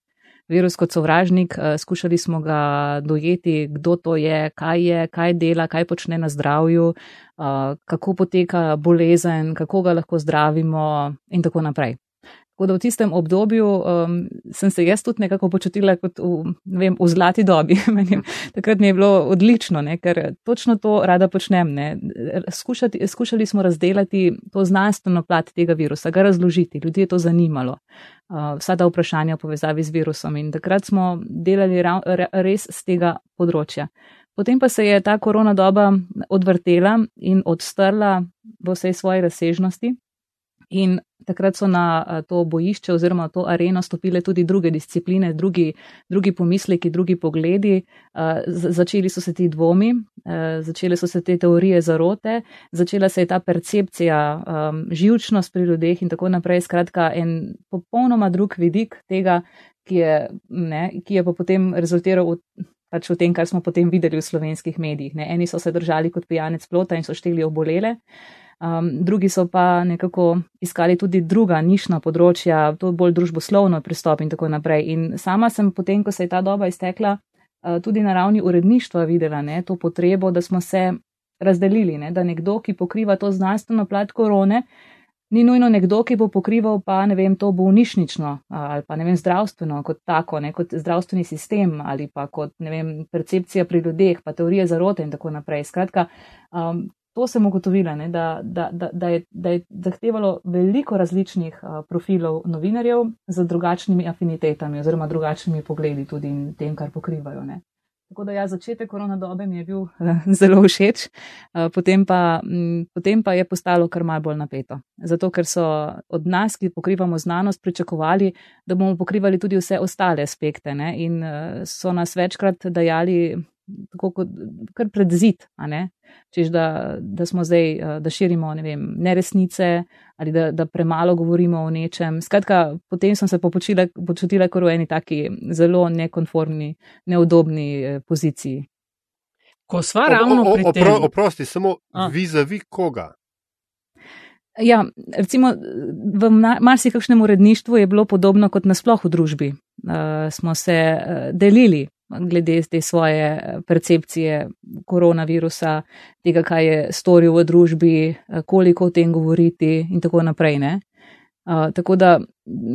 Virus kot sovražnik, uh, skušali smo ga dojeti, kdo to je, kaj je, kaj dela, kaj počne na zdravju, uh, kako poteka bolezen, kako ga lahko zdravimo in tako naprej. Tako da v tistem obdobju um, sem se jaz tudi nekako počutila kot v, vem, v zlati dobi. Takrat mi je bilo odlično, ne, ker točno to rada počnem. Skušati, skušali smo razdelati to znanstveno plat tega virusa, ga razložiti. Ljudi je to zanimalo, uh, vsa ta vprašanja v povezavi z virusom. In takrat smo delali ra, ra, res z tega področja. Potem pa se je ta korona doba odvrtela in odstrla v vsej svoji razsežnosti. In takrat so na to bojišče oziroma to areno stopile tudi druge discipline, drugi, drugi pomisleki, drugi pogledi. Začeli so se ti dvomi, začele so se te teorije zarote, začela se je ta percepcija, živčnost pri ljudeh in tako naprej. Skratka, en popolnoma drug vidik tega, ki je, ne, ki je pa potem rezultiral v. Pač v tem, kar smo potem videli v slovenskih medijih. Ne. Eni so se držali kot pijanec plota in so šteli obolele, uh, Um, drugi so pa nekako iskali tudi druga nišna področja, to bolj družboslovno pristop in tako naprej. In sama sem potem, ko se je ta doba iztekla, uh, tudi na ravni uredništva videla ne, to potrebo, da smo se razdelili, ne, da nekdo, ki pokriva to znanstveno plat korone, ni nujno nekdo, ki bo pokrival pa ne vem, to bolnišnično ali pa ne vem, zdravstveno kot tako, ne, kot zdravstveni sistem ali pa kot ne vem, percepcija pri ljudeh, pa teorije zarote in tako naprej. Skratka, um, to sem ugotovila, ne, da, da, da, da, je, da je zahtevalo veliko različnih uh, profilov novinarjev z drugačnimi afinitetami oziroma drugačnimi pogledi tudi in tem, kar pokrivajo. Ne. Tako da ja, začetek korona dobe mi je bil zelo všeč, eh, potem pa, potem pa je postalo kar mal bolj napeto. Zato, ker so od nas, ki pokrivamo znanost, pričakovali, da bomo pokrivali tudi vse ostale aspekte ne? in eh, so nas večkrat dajali tako kot kar pred zid, čež da, da smo zdaj, eh, da širimo ne vem, neresnice ali da, da premalo govorimo o nečem. Skratka, potem sem se počutila kot v eni taki zelo nekonformni, neudobni eh, poziciji. Ko sva ravno o, o, o, pri tem. Oprosti, samo vizavi koga. Ja, recimo v marsikakšnem uredništvu je bilo podobno kot nasploh v družbi. Uh, smo se uh, delili glede te svoje eh, percepcije koronavirusa, tega, kaj je storil v družbi, eh, koliko o tem govoriti in tako naprej. Uh, tako da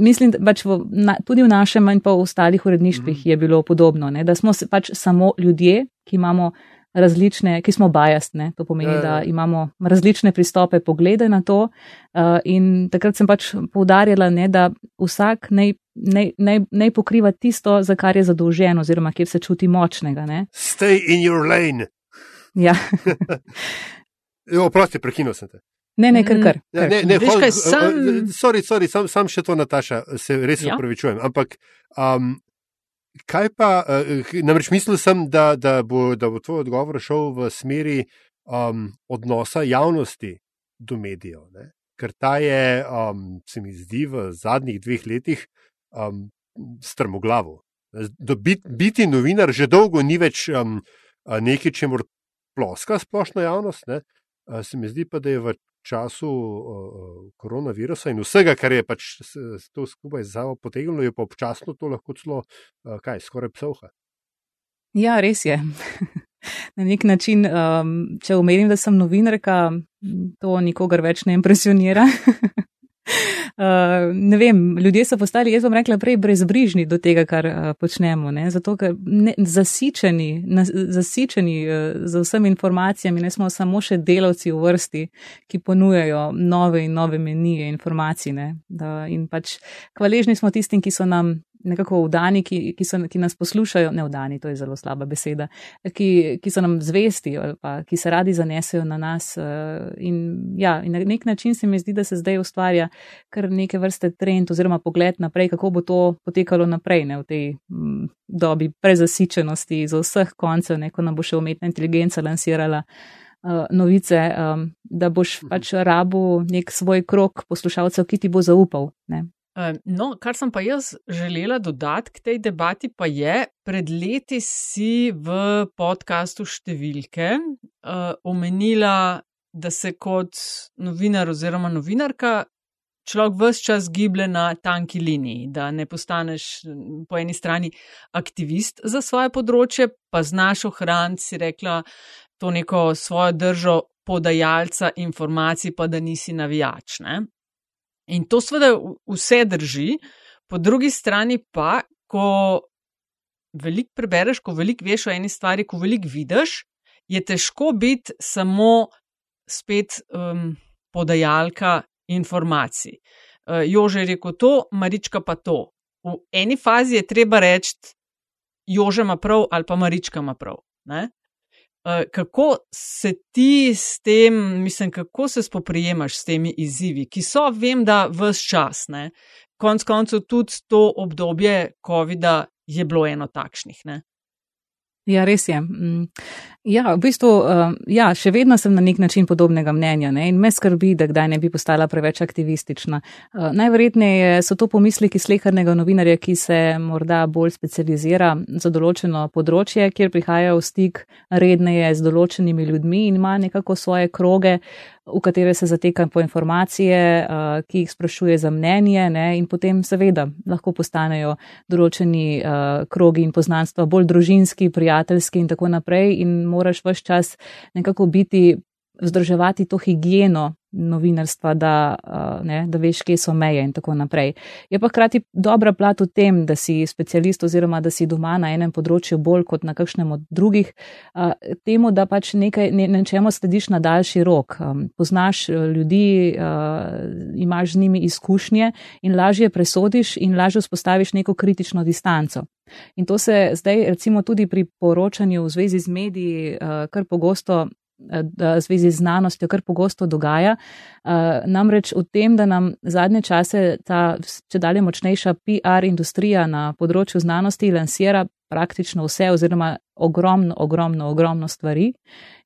mislim, da pač v, na, tudi v našem in pa v ostalih uredništvih mhm. je bilo podobno, ne? da smo pač samo ljudje, ki imamo različne, ki smo bajastne. To pomeni, ja, ja. da imamo različne pristope, poglede na to. Uh, in takrat sem pač poudarjala, ne, da vsak naj naj, naj, naj pokriva tisto, za kar je zadolžen, oziroma kjer se čuti močnega. Ne? Stay in your lane. Ja. Oprosti, prekinil sem te. Ne, ne, kar kar. Ja, ne, ne, Veš, kaj sem. Sorry, sorry, sam, sam še to, Nataša, se res ja. upravičujem. Ampak. Um, Kaj pa, uh, namreč mislil sem, da, da, bo, da bo tvoj odgovor šel v smeri um, odnosa javnosti do medijev, ne? ker ta je, um, se mi zdi, v zadnjih dveh letih um, strmoglavo. Bit, biti novinar že dolgo ni več um, nekaj, če mora ploska splošna javnost. Ne? Se mi zdi pa, da je v času uh, koronavirusa in vsega, kar je pač to skupaj zavo potegnilo, je pa občasno to lahko celo, uh, kaj, skoraj psovha. Ja, res je. Na nek način, um, če omenim, da sem novinarka, to nikogar več ne impresionira. Uh, ne vem, ljudje so postali, jaz bom rekla, prej brezbrižni do tega, kar uh, počnemo. Ne? Zato, ker ne, zasičeni, na, zasičeni uh, z vsemi informacijami, ne smo samo še delavci v vrsti, ki ponujajo nove in nove menije informacij. Da, in pač hvaležni smo tistim, ki so nam nekako vdani, ki, ki, so, ki nas poslušajo, ne vdani, to je zelo slaba beseda, ki, ki so nam zvesti ali pa ki se radi zanesejo na nas. Eh, in, ja, in na nek način se mi zdi, da se zdaj ustvarja kar neke vrste trend oziroma pogled naprej, kako bo to potekalo naprej ne, v tej m, dobi prezasičenosti iz vseh koncev, neko nam bo še umetna inteligenca lansirala. Uh, novice, um, da boš mhm. pač rabu nek svoj krok poslušalcev, ki ti bo zaupal. Ne? No, kar sem pa jaz želela dodati k tej debati, pa je, pred leti si v podkastu številke uh, omenila, da se kot novinar oziroma novinarka človek vse čas giblje na tanki liniji, da ne postaneš po eni strani aktivist za svoje področje, pa znaš ohraniti, si rekla, to neko svojo držo podajalca informacij, pa da nisi navijač. Ne? In to seveda vse drži, po drugi strani pa, ko veliko prebereš, ko veliko veš o eni stvari, ko veliko vidiš, je težko biti samo spet um, podajalka informacij. Uh, Jože je rekel to, Marička pa to. V eni fazi je treba reči, Jože ima prav ali pa Marička ima prav. Ne? Eh, kako se ti s tem, mislim, kako se spoprijemaš s temi izzivi, ki so, vem, da vse čas, ne? konc koncev tudi to obdobje COVID-a je bilo eno takšnih. Ne? Ja, res je. Mm. Ja, v bistvu, eh, ja, še vedno sem na nek način podobnega mnenja ne? in me skrbi, da kdaj ne bi postala preveč aktivistična. Eh, najverjetneje so to pomisleki slehrnega novinarja, ki se morda bolj specializira za določeno področje, kjer prihaja v stik redneje z določenimi ljudmi in ima nekako svoje kroge, v katere se zateka po informacije, uh, ki jih sprašuje za mnenje ne, in potem seveda lahko postanejo določeni uh, krogi in poznanstva bolj družinski, prijateljski in tako naprej in moraš vse čas nekako biti, vzdrževati to higieno novinarstva, da, ne, da veš, kje so meje in tako naprej. Je pa hkrati dobra plat v tem, da si specialist oziroma da si doma na enem področju bolj kot na kakšnem od drugih, temu, da pač nekaj, ne, nečemu slediš na daljši rok. Poznaš ljudi, imaš z njimi izkušnje in lažje presodiš in lažje vzpostaviš neko kritično distanco. In to se zdaj, recimo, tudi pri poročanju v zvezi z mediji, kar pogosto v zvezi z znanostjo kar pogosto dogaja. Namreč v tem, da nam zadnje čase ta če dalje močnejša PR industrija na področju znanosti lansira praktično vse oziroma ogromno, ogromno, ogromno stvari.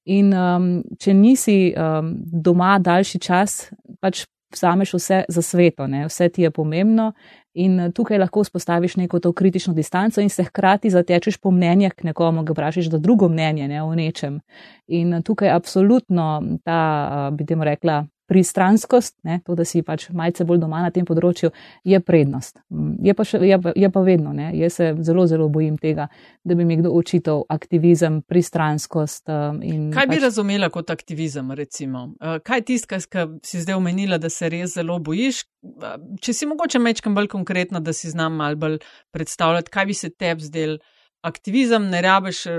In um, če nisi um, doma daljši čas, pač vzameš vse za sveto, ne? vse ti je pomembno in eh, tukaj lahko vzpostaviš neko to kritično distanco in se hkrati zatečeš po mnenjah k nekomu, ga vprašaš za drugo mnenje ne, o nečem. In eh, tukaj absolutno ta, eh, bi temu rekla, pristranskost, ne, to, da si pač malce bolj doma na tem področju, je prednost. Mm, je pa, še, je, je pa vedno, ne, jaz se zelo, zelo bojim tega, da bi mi kdo učitelj aktivizem, pristranskost. Um, kaj bi pač... razumela kot aktivizem, recimo? Uh, kaj tisto, kar si zdaj omenila, da se res zelo bojiš? Uh, če si mogoče mečkam bolj konkretno, da si znam malo bolj predstavljati, kaj bi se tebi zdel aktivizem, ne rabiš uh,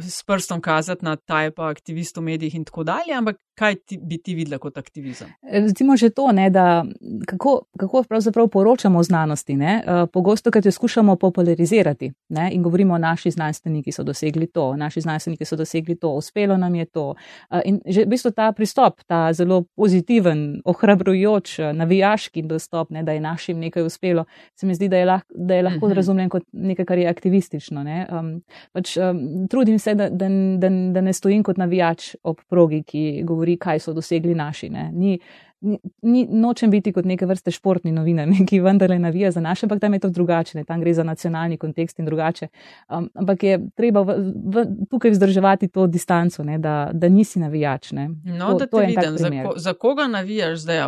s prstom kazati na taj pa aktivist v medijih in tako dalje, ampak kaj ti, bi ti videla kot aktivizem? Recimo že to, ne, da kako, kako pravzaprav poročamo o znanosti. Ne, uh, pogosto, kad jo skušamo popularizirati ne, in govorimo, naši znanstveniki so dosegli to, naši znanstveniki so dosegli to, uspelo nam je to. Uh, in že v bistvu ta pristop, ta zelo pozitiven, ohrabrujoč, navijaški dostop, ne, da je našim nekaj uspelo, se mi zdi, da je, lah, da je lahko mhm. razumljen kot nekaj, kar je aktivistično. Ne. Um, pač, um, trudim se, da, da, da, da ne stojim kot navijač ob progi, ki govori, kaj so dosegli naši. Ni, ni, ni, nočem biti kot neke vrste športni novinar, ne, ki vendarle navija za naše, ampak tam je to drugače, ne, tam gre za nacionalni kontekst in drugače. Um, ampak je treba v, v, tukaj vzdrževati to distanco, ne, da, da nisi navijač. Ne. No, to, da te vidim, za, ko, za koga navijaš zdaj?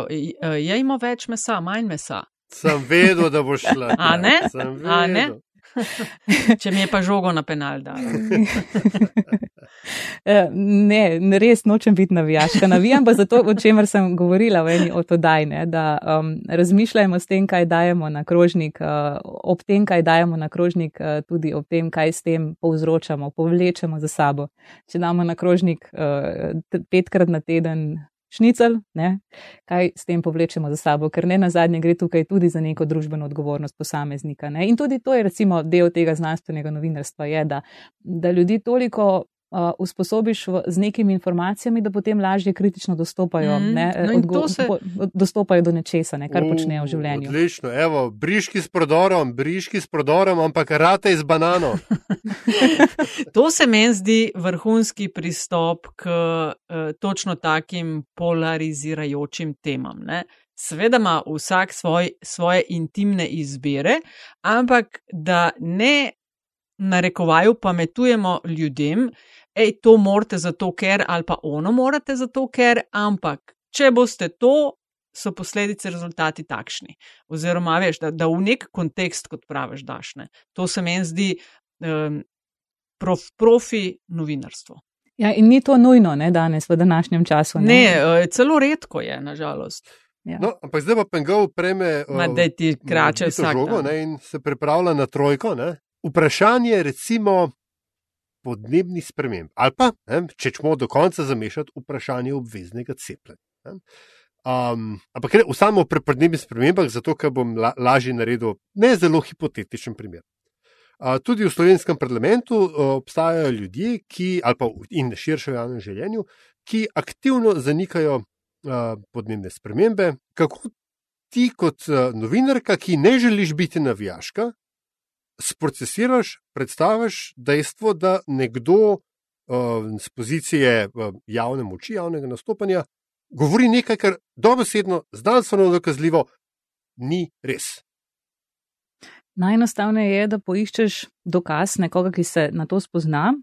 Je ima več mesa, manj mesa. Sem vedel, da boš šla. A ne? A ne? Če mi je pa žogo na penal, da. Eh, ne, res nočem biti navijaška. Navijam pa zato, o čemer sem govorila v eni od oddajne, da um, razmišljamo s tem, kaj dajemo na krožnik, uh, ob tem, kaj dajemo na krožnik, uh, tudi ob tem, kaj s tem povzročamo, povlečemo za sabo. Če damo na krožnik uh, petkrat na teden šnicel, ne, kaj s tem povlečemo za sabo, ker ne na zadnje gre tukaj tudi za neko družbeno odgovornost posameznika. Ne. In tudi to je recimo del tega znanstvenega novinarstva, je, da, da ljudi toliko uh, usposobiš v, z nekimi informacijami, da potem lažje kritično dostopajo, mm, ne, no odgo, se... po, dostopajo do nečesa, ne, kar uh, počnejo v življenju. Odlično, evo, briški s prodorom, briški s prodorom, ampak rate z banano. to se meni zdi vrhunski pristop k uh, točno takim polarizirajočim temam. Ne. Seveda ima vsak svoj, svoje intimne izbire, ampak da ne narekovaju pametujemo ljudem, hej, to morate zato, ker ali pa ono morate zato, ker, ampak če boste to, so posledice, rezultati takšni. Oziroma, veš, da, da v nek kontekst, kot praviš, daš. Ne. To se meni zdi um, prof, profi novinarstvo. Ja, in ni to nujno, ne, danes, v današnjem času. Ne, ne e, celo redko je, nažalost. Ja. No, ampak zdaj pa Pengov preme. Ma, da ti krače vse. In se pripravlja na trojko. Ne? Vprašanje je, recimo, podnebnih sprememb. Ali pa, ne, če smo do konca zamešati vprašanje obveznega cepljenja. Um, ampak ne, samo pri podnebnih spremembah, zato ker bom la, lažje naredil ne zelo hipotetičen primer. Uh, tudi v slovenskem parlamentu uh, obstajajo ljudje, ki, ali pa in širše v javnem življenju, ki aktivno zanikajo uh, podnebne spremembe. Kako ti, kot uh, novinarka, ki ne želiš biti navijaška, sprocesiraš, predstaviš dejstvo, da nekdo uh, z pozicije uh, javne moči, javnega nastopanja, govori nekaj, kar dobesedno, znanstveno dokazljivo, ni res. Najenostavneje je, da poiščeš dokaz nekoga, ki se na to spozna,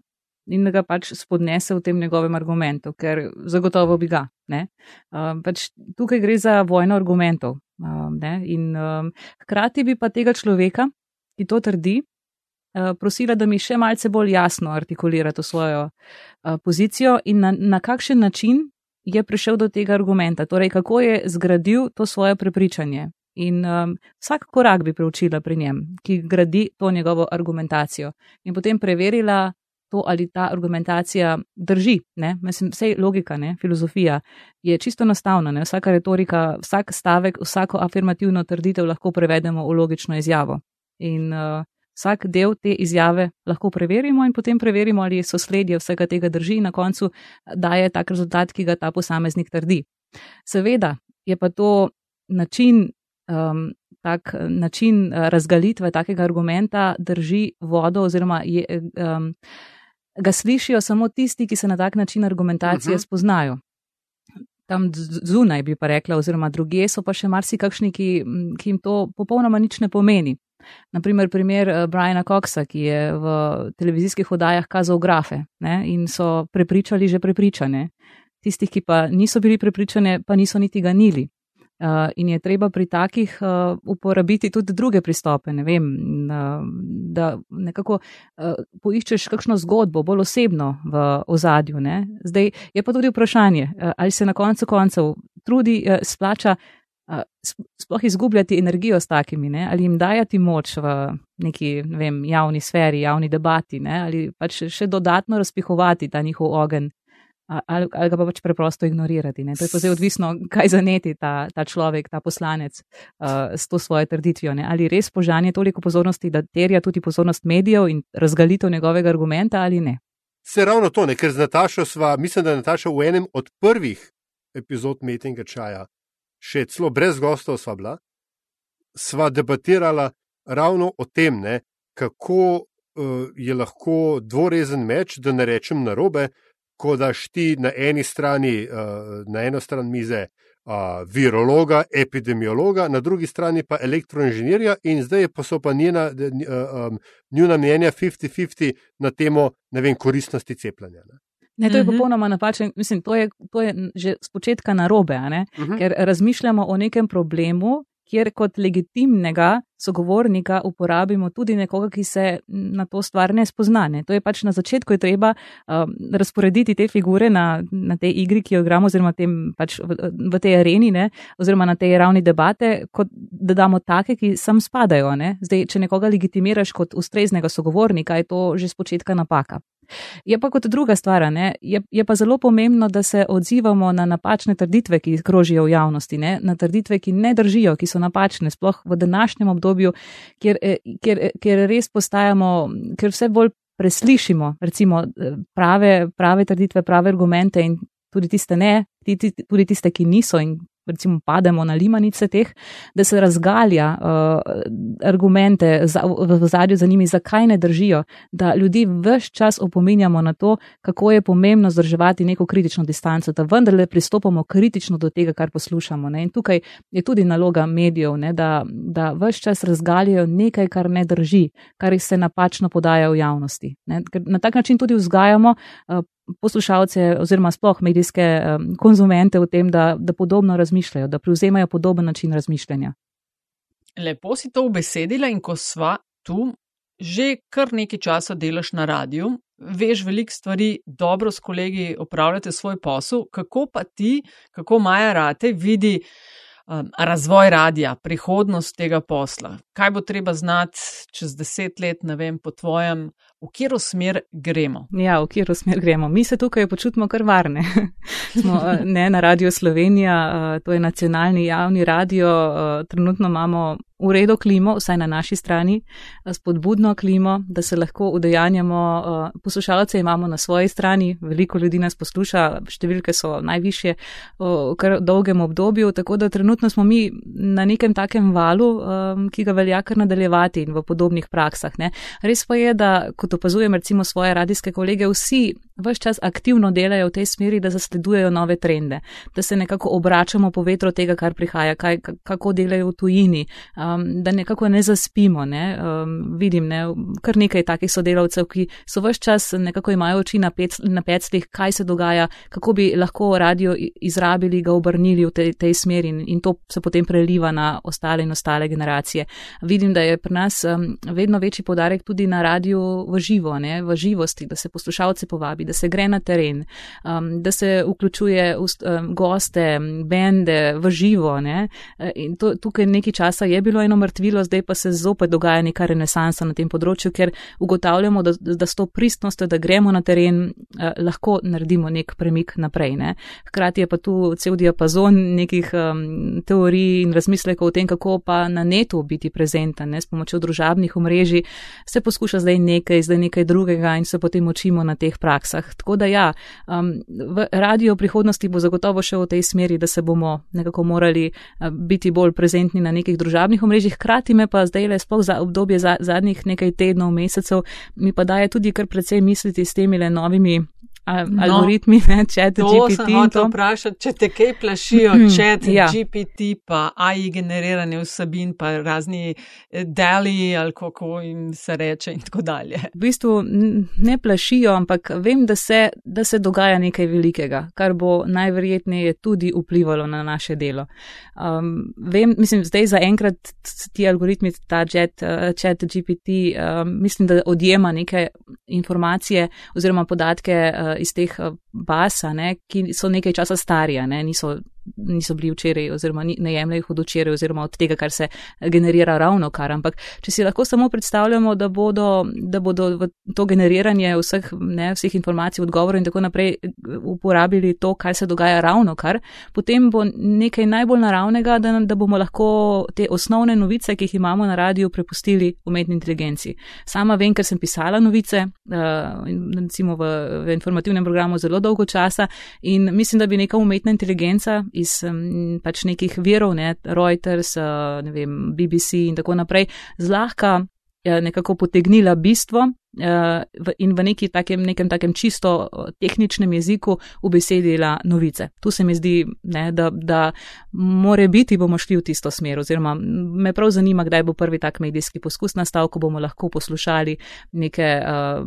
in da ga pač spodnese v tem njegovem argumentu, ker zagotovo bi ga. Um, pač tukaj gre za vojno argumentov. Um, in um, hkrati bi pa tega človeka, ki to trdi, uh, prosila, da mi še malce bolj jasno artikulira to svojo uh, pozicijo in na, na kakšen način je prišel do tega argumenta, torej kako je zgradil to svoje prepričanje. In um, vsak korak bi preučila pri njem, ki gradi to njegovo argumentacijo, in potem preverila to, ali ta argumentacija drži. Ne? Mislim, vse logika, ne? filozofija je čisto enostavna. Ne? Vsaka retorika, vsak stavek, vsako afirmativno trditev lahko prevedemo v logično izjavo. In uh, vsak del te izjave lahko preverimo, in potem preverimo, ali so sledje vsega tega drži, in na koncu daje tak rezultat, ki ga ta posameznik trdi. Seveda je pa to način. Um, Tak način razgalitve takega argumenta drži vodo, oziroma je, um, ga slišijo samo tisti, ki se na tak način argumentacije uh mhm. -huh. spoznajo. Tam zunaj bi pa rekla, oziroma druge so pa še marsikakšni, ki, ki jim to popolnoma nič ne pomeni. Naprimer, primer eh, Briana Coxa, ki je v televizijskih oddajah kazal grafe ne, in so prepričali že prepričane. Tistih, ki pa niso bili prepričane, pa niso niti ganili. Uh, in je treba pri takih uh, uporabiti tudi druge pristope, ne vem, uh, da nekako uh, poiščeš kakšno zgodbo, bolj osebno v ozadju. Zdaj je pa tudi vprašanje, uh, ali se na koncu koncev trudi, uh, splača uh, sploh izgubljati energijo s takimi, ne? ali jim dajati moč v neki ne vem, javni sferi, javni debati, ne? ali pač še dodatno razpihovati ta njihov ogen ali, ali ga pa pač preprosto ignorirati. Ne? To je pa zdaj odvisno, kaj zaneti ta, ta človek, ta poslanec uh, s to svojo trditvijo. Ne? Ali res požanje toliko pozornosti, da terja tudi pozornost medijev in razgalitev njegovega argumenta ali ne. Se ravno to, ne? ker z Natašo sva, mislim, da je Nataša v enem od prvih epizod Metinga čaja, še celo brez gostov sva bila, sva debatirala ravno o tem, ne? kako uh, je lahko dvorezen meč, da ne rečem narobe, ko daš ti na eni strani, uh, na eno stran mize, uh, virologa, epidemiologa, na drugi strani pa elektroinženirja, in zdaj pa so pa njena, uh, um, njuna mnenja 50-50 na temo vem, koristnosti cepljenja. Ne? Ne, to je mhm. popolnoma napačno. Mislim, to je, to je že spočetka narobe, uh mhm. -huh. ker razmišljamo o nekem problemu, kjer kot legitimnega sogovornika uporabimo tudi nekoga, ki se na to stvar ne spoznane. To je pač na začetku je treba um, razporediti te figure na, na tej igri, ki jo igramo, oziroma tem, pač v, v tej areni, ne, oziroma na tej ravni debate, kot da damo take, ki sem spadajo. Ne. Zdaj, če nekoga legitimiraš kot ustreznega sogovornika, je to že spočetka napaka. Je pa kot druga stvar, je, je pa zelo pomembno, da se odzivamo na napačne trditve, ki krožijo v javnosti, ne? na trditve, ki ne držijo, ki so napačne, sploh v današnjem obdobju, kjer, eh, kjer, eh, kjer res postajamo, ker vse bolj preslišimo recimo, eh, prave, prave trditve, prave argumente in tudi tiste ne, tudi tiste, ki niso in recimo pademo na limanice teh, da se razgalja uh, argumente za, v, v zadju za njimi, zakaj ne držijo, da ljudi vse čas opominjamo na to, kako je pomembno zdrževati neko kritično distanco, da vendarle pristopamo kritično do tega, kar poslušamo. Ne? In tukaj je tudi naloga medijev, ne? da, da vse čas razgaljajo nekaj, kar ne drži, kar se napačno podaja v javnosti. Na tak način tudi vzgajamo uh, poslušalce oziroma sploh medijske um, konzumente v tem, da, da podobno razmišljajo, da prevzemajo podoben način razmišljanja. Lepo si to obesedila in ko sva tu, že kar nekaj časa delaš na radiju, veš veliko stvari, dobro s kolegi opravljate svoj posel, kako pa ti, kako Maja Rate vidi um, razvoj radija, prihodnost tega posla. Kaj bo treba znati čez deset let, ne vem, po tvojem, v katero smer gremo? Ja, v katero smer gremo. Mi se tukaj počutimo kar varne. Smo uh, ne na Radio Slovenija, uh, to je nacionalni javni radio, uh, trenutno imamo v redu klimo, vsaj na naši strani, spodbudno klimo, da se lahko udejanjamo. Eh, poslušalce imamo na svoji strani, veliko ljudi nas posluša, številke so najviše v kar dolgem obdobju, tako da trenutno smo mi na nekem takem valu, eh, ki ga velja kar nadaljevati in v podobnih praksah. Ne. Res pa je, da kot opazujem recimo svoje radijske kolege, vsi vse čas aktivno delajo v tej smeri, da zasledujejo nove trende, da se nekako obračamo po vetru tega, kar prihaja, kaj, kako delajo v tujini, um, da nekako ne zaspimo. Ne? Um, vidim ne, kar nekaj takih sodelavcev, ki so vse čas nekako imajo oči na, pec, na peclih, kaj se dogaja, kako bi lahko radio izrabili, ga obrnili v tej, tej smeri in, in to se potem preliva na ostale in ostale generacije. Vidim, da je pri nas um, vedno večji podarek tudi na radiju v živo, ne? v živosti, da se poslušalce povabi da se gre na teren, um, da se vključuje ust, um, goste, bende v živo. Ne? E, in to, tukaj nekaj časa je bilo eno mrtvilo, zdaj pa se zopet dogaja neka renesansa na tem področju, ker ugotavljamo, da, da s to pristnostjo, da gremo na teren, eh, lahko naredimo nek premik naprej. Ne? Hkrati je pa tu cel diapazon nekih um, teorij in razmislekov o tem, kako pa na netu biti prezenten, ne? s pomočjo družabnih omrežij se poskuša zdaj nekaj, zdaj nekaj drugega in se potem učimo na teh praksah praksah. Tako da ja, um, v radio prihodnosti bo zagotovo še v tej smeri, da se bomo nekako morali uh, biti bolj prezentni na nekih družabnih omrežjih. Hkrati me pa zdaj le sploh za obdobje za, zadnjih nekaj tednov, mesecev, mi pa daje tudi kar precej misliti s temi le novimi no, algoritmi, ne, chat GPT. To to vprašati, če te kaj plašijo, chat ja. GPT, pa AI generirane vsebin, pa razni eh, deli ali kako jim se reče in tako dalje. V bistvu ne plašijo, ampak vem, da se, da se dogaja nekaj velikega, kar bo najverjetneje tudi vplivalo na naše delo. Um, vem, mislim, zdaj za enkrat ti algoritmi, ta chat, uh, chat GPT, um, mislim, da odjema neke informacije oziroma podatke uh, iz teh eh, baz, ki so nekaj časa starija, ne, niso niso bili včeraj, oziroma ne jemljajo jih od včeraj, oziroma od tega, kar se generira ravno kar. Ampak če si lahko samo predstavljamo, da bodo, da bodo to generiranje vseh, ne, vseh informacij, odgovorov in tako naprej uporabili to, kar se dogaja ravno kar, potem bo nekaj najbolj naravnega, da, da bomo lahko te osnovne novice, ki jih imamo na radiju, prepustili umetni inteligenci. Sama vem, ker sem pisala novice, uh, recimo v, v informativnem programu zelo dolgo časa in mislim, da bi neka umetna inteligenca iz um, pač nekih virov, ne, Reuters, uh, ne vem, BBC in tako naprej, zlahka uh, nekako potegnila bistvo in v neki takem, nekem takem čisto tehničnem jeziku ubesedila novice. Tu se mi zdi, ne, da, da more biti bomo šli v tisto smer, oziroma me prav zanima, kdaj bo prvi tak medijski poskus nastal, ko bomo lahko poslušali neke uh,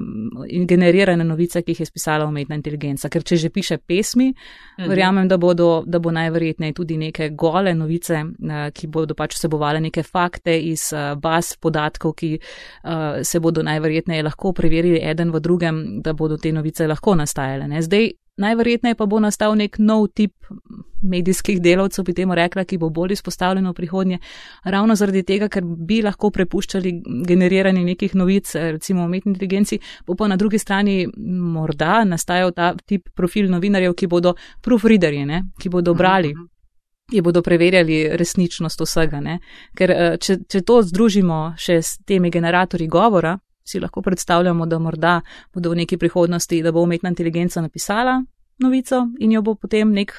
generirane novice, ki jih je spisala umetna inteligenca. Ker če že piše pesmi, mhm. verjamem, da, bodo, da bo najverjetneje tudi neke gole novice, uh, ki bodo pač vsebovali neke fakte iz uh, baz podatkov, ki uh, se bodo najverjetneje lahko lahko preverili eden v drugem, da bodo te novice lahko nastajale. Ne? Zdaj, najverjetneje pa bo nastal nek nov tip medijskih delavcev, bi temu rekla, ki bo bolj izpostavljen v prihodnje, ravno zaradi tega, ker bi lahko prepuščali generiranje nekih novic, recimo umetni inteligenci, bo pa na drugi strani morda nastajal ta tip profil novinarjev, ki bodo proofreaderji, ne? ki bodo brali. -huh ki bodo preverjali resničnost vsega. Ne? Ker eh, če, če to združimo še s temi generatorji govora, si lahko predstavljamo, da morda bodo v neki prihodnosti, da bo umetna inteligenca napisala novico in jo bo potem nek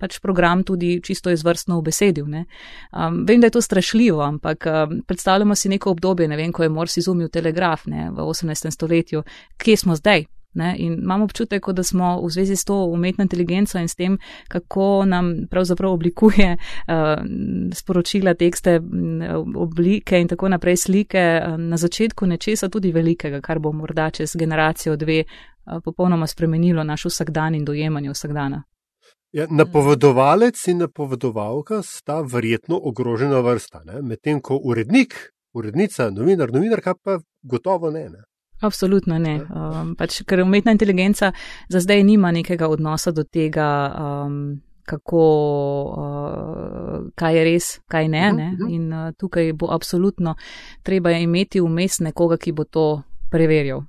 pač program tudi čisto izvrstno obesedil. Um, vem, da je to strašljivo, ampak um, predstavljamo si neko obdobje, ne vem, ko je Morsi izumil telegraf ne, v 18. stoletju, kje smo zdaj, Ne? In imamo občutek, da smo v zvezi s to umetno inteligenco in s tem, kako nam pravzaprav oblikuje uh, sporočila, tekste, oblike in tako naprej slike uh, na začetku nečesa tudi velikega, kar bo morda čez generacijo dve uh, popolnoma spremenilo naš vsakdan in dojemanje vsakdana. Ja, napovedovalec in napovedovalka sta verjetno ogrožena vrsta, medtem ko urednik, urednica, novinar, novinarka pa gotovo ne. ne. Absolutno ne. Um, pač, ker umetna inteligenca za zdaj nima nekega odnosa do tega, um, kako, uh, kaj je res, kaj ne. ne? Mhm, mhm. In uh, tukaj bo absolutno treba imeti vmes nekoga, ki bo to preverjal.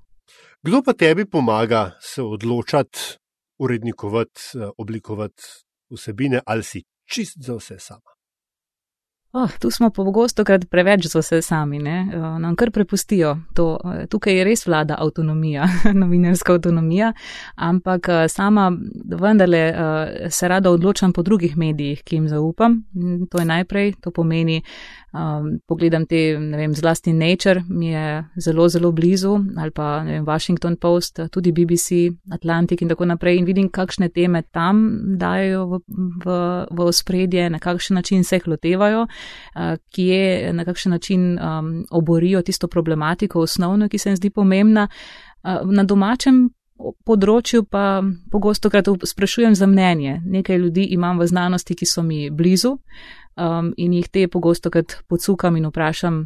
Kdo pa tebi pomaga se odločati, urednikovati, uh, oblikovati vsebine, ali si čist za vse sama? Oh, tu smo pogosto krat preveč za vse sami, ne? Eh, nam kar prepustijo. To, eh, tukaj je res vlada avtonomija, novinarska avtonomija, ampak eh, sama vendarle se rada odločam po drugih medijih, ki jim zaupam. Mm, to je najprej, to pomeni, um, pogledam te, ne vem, zlasti Nature mi je zelo, zelo blizu, ali pa vem, Washington Post, tudi BBC, Atlantic in tako naprej in vidim, kakšne teme tam dajo v, v, v ospredje, na kakšen način se jih lotevajo ki je na kakšen način um, oborijo tisto problematiko osnovno, ki se jim zdi pomembna. Na domačem področju pa pogosto krat sprašujem za mnenje. Nekaj ljudi imam v znanosti, ki so mi blizu um, in jih te pogosto krat podsukam in vprašam.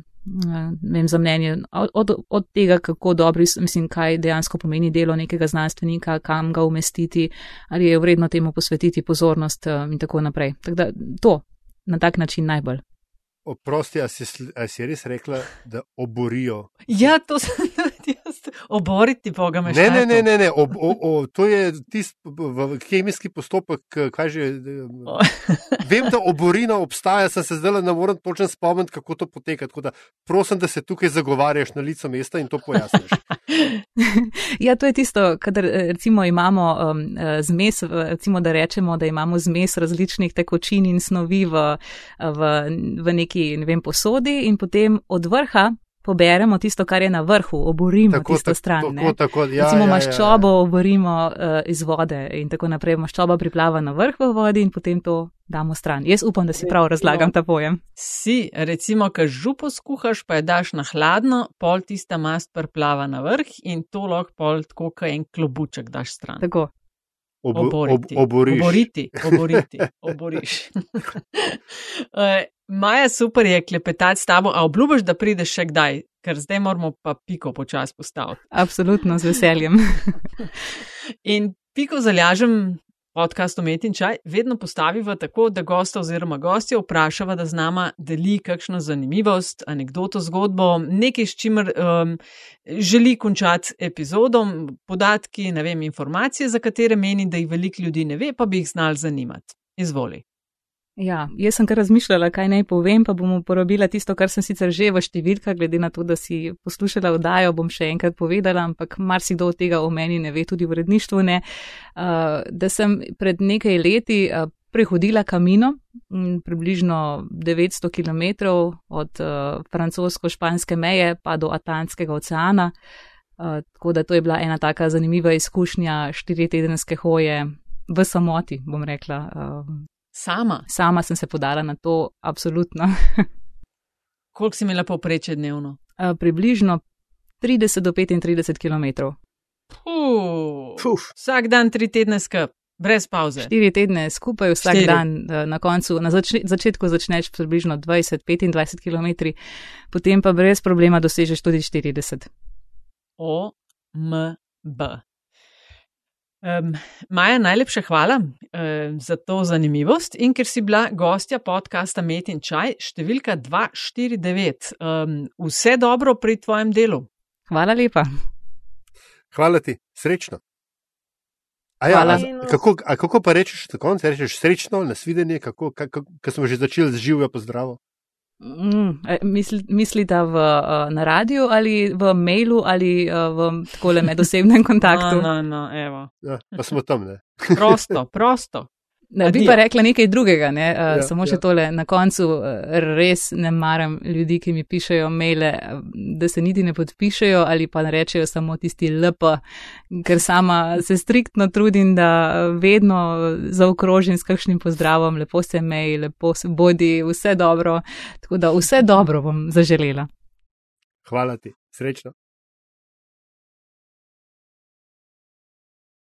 Vem za mnenje od, od tega, kako dobro, mislim, kaj dejansko pomeni delo nekega znanstvenika, kam ga umestiti, ali je vredno temu posvetiti pozornost in tako naprej. Tako da to na tak način najbolj. Oprosti, a si, a si res rekla, da oborijo? Ja, to sem. Oboriti Boga me še. Ne, ne, ne, ne. Ob, o, o, to je tisti kemijski postopek, kaj že. Vem, da oborina obstaja, sem se zdaj ne morem točno spomniti, kako to poteka. Tako da prosim, da se tukaj zagovarjaš na licu mesta in to pojasniš. ja, to je tisto, kadar recimo imamo um, zmes, recimo da rečemo, da imamo zmes različnih tekočin in snovi v, v, v neki, ne vem, posodi in potem od vrha poberemo tisto, kar je na vrhu, oborimo tako, tisto stran. Tako, tako, ja, Recimo ja, ja, maščobo ja, ja. oborimo uh, iz vode in tako naprej. Maščoba priplava na vrh v vodi in potem to damo stran. Jaz upam, da si prav razlagam ta pojem. Si, recimo, ko župo skuhaš, pa je daš na hladno, pol tista mast priplava na vrh in to lahko pol tako, kot en klobuček daš stran. Tako. Ob, oboriti. Ob, oboriš. Oboriti, oboriti, oboriš. Maja, super je klepetati s tabo, a obljubiš, da prideš še kdaj, ker zdaj moramo pa piko počasi postaviti. Absolutno, z veseljem. in piko zalažem podcast Omet in čaj, vedno postaviva tako, da gosta oziroma gostje vprašava, da z nama deli kakšno zanimivost, anegdoto, zgodbo, nekaj, s čimer um, želi končati epizodom, podatki, ne vem, informacije, za katere meni, da jih veliko ljudi ne ve, pa bi jih znal zanimati. Izvoli. Ja, jaz sem kar razmišljala, kaj naj povem, pa bom uporabila tisto, kar sem sicer že v številkah, glede na to, da si poslušala oddajo, bom še enkrat povedala, ampak marsikdo od tega o meni ne ve, tudi v uredništvu ne. Uh, da sem pred nekaj leti uh, prehodila kamino, m, približno 900 km od uh, francosko-španske meje pa do Atlantskega oceana. Tako da to je bila ena taka zanimiva izkušnja štiri tedenske hoje v samoti, bom rekla. Sama. Sama sem se podala na to, absolutno. Koliko si imela povprečje dnevno? Uh, približno 30 do 35 km. Puh, vsak dan tri tedne skup, brez pauze. Štiri tedne skupaj, vsak Štiri. dan na koncu. Na zač začetku začneš približno 20-25 km, potem pa brez problema dosežeš tudi 40. O, M, B. Um, Maja, najlepša hvala um, za to zanimivost in ker si bila gostja podcasta Met in Čaj, številka 249. Um, vse dobro pri tvojem delu. Hvala lepa. Hvala ti, srečno. A ja, a, kako, a kako pa rečeš tako, da rečeš srečno, nasvidenje, kako, kako, kako smo že začeli z živijo pozdravom? Mm, misli, mislite v, uh, na radiju ali v mailu ali uh, v takole medosebnem kontaktu? No, no, no, ja, pa smo tam, ne? prosto, prosto. Ne, bi pa rekla nekaj drugega, ne? uh, ja, samo še ja. tole. Na koncu uh, res ne maram ljudi, ki mi pišejo maile, da se niti ne podpišejo ali pa ne rečejo samo tisti LP, ker sama se striktno trudim, da vedno zaokrožim s kakšnim pozdravom, lepo se mail, lepo se bodi, vse dobro. Tako da vse dobro bom zaželela. Hvala ti, srečno.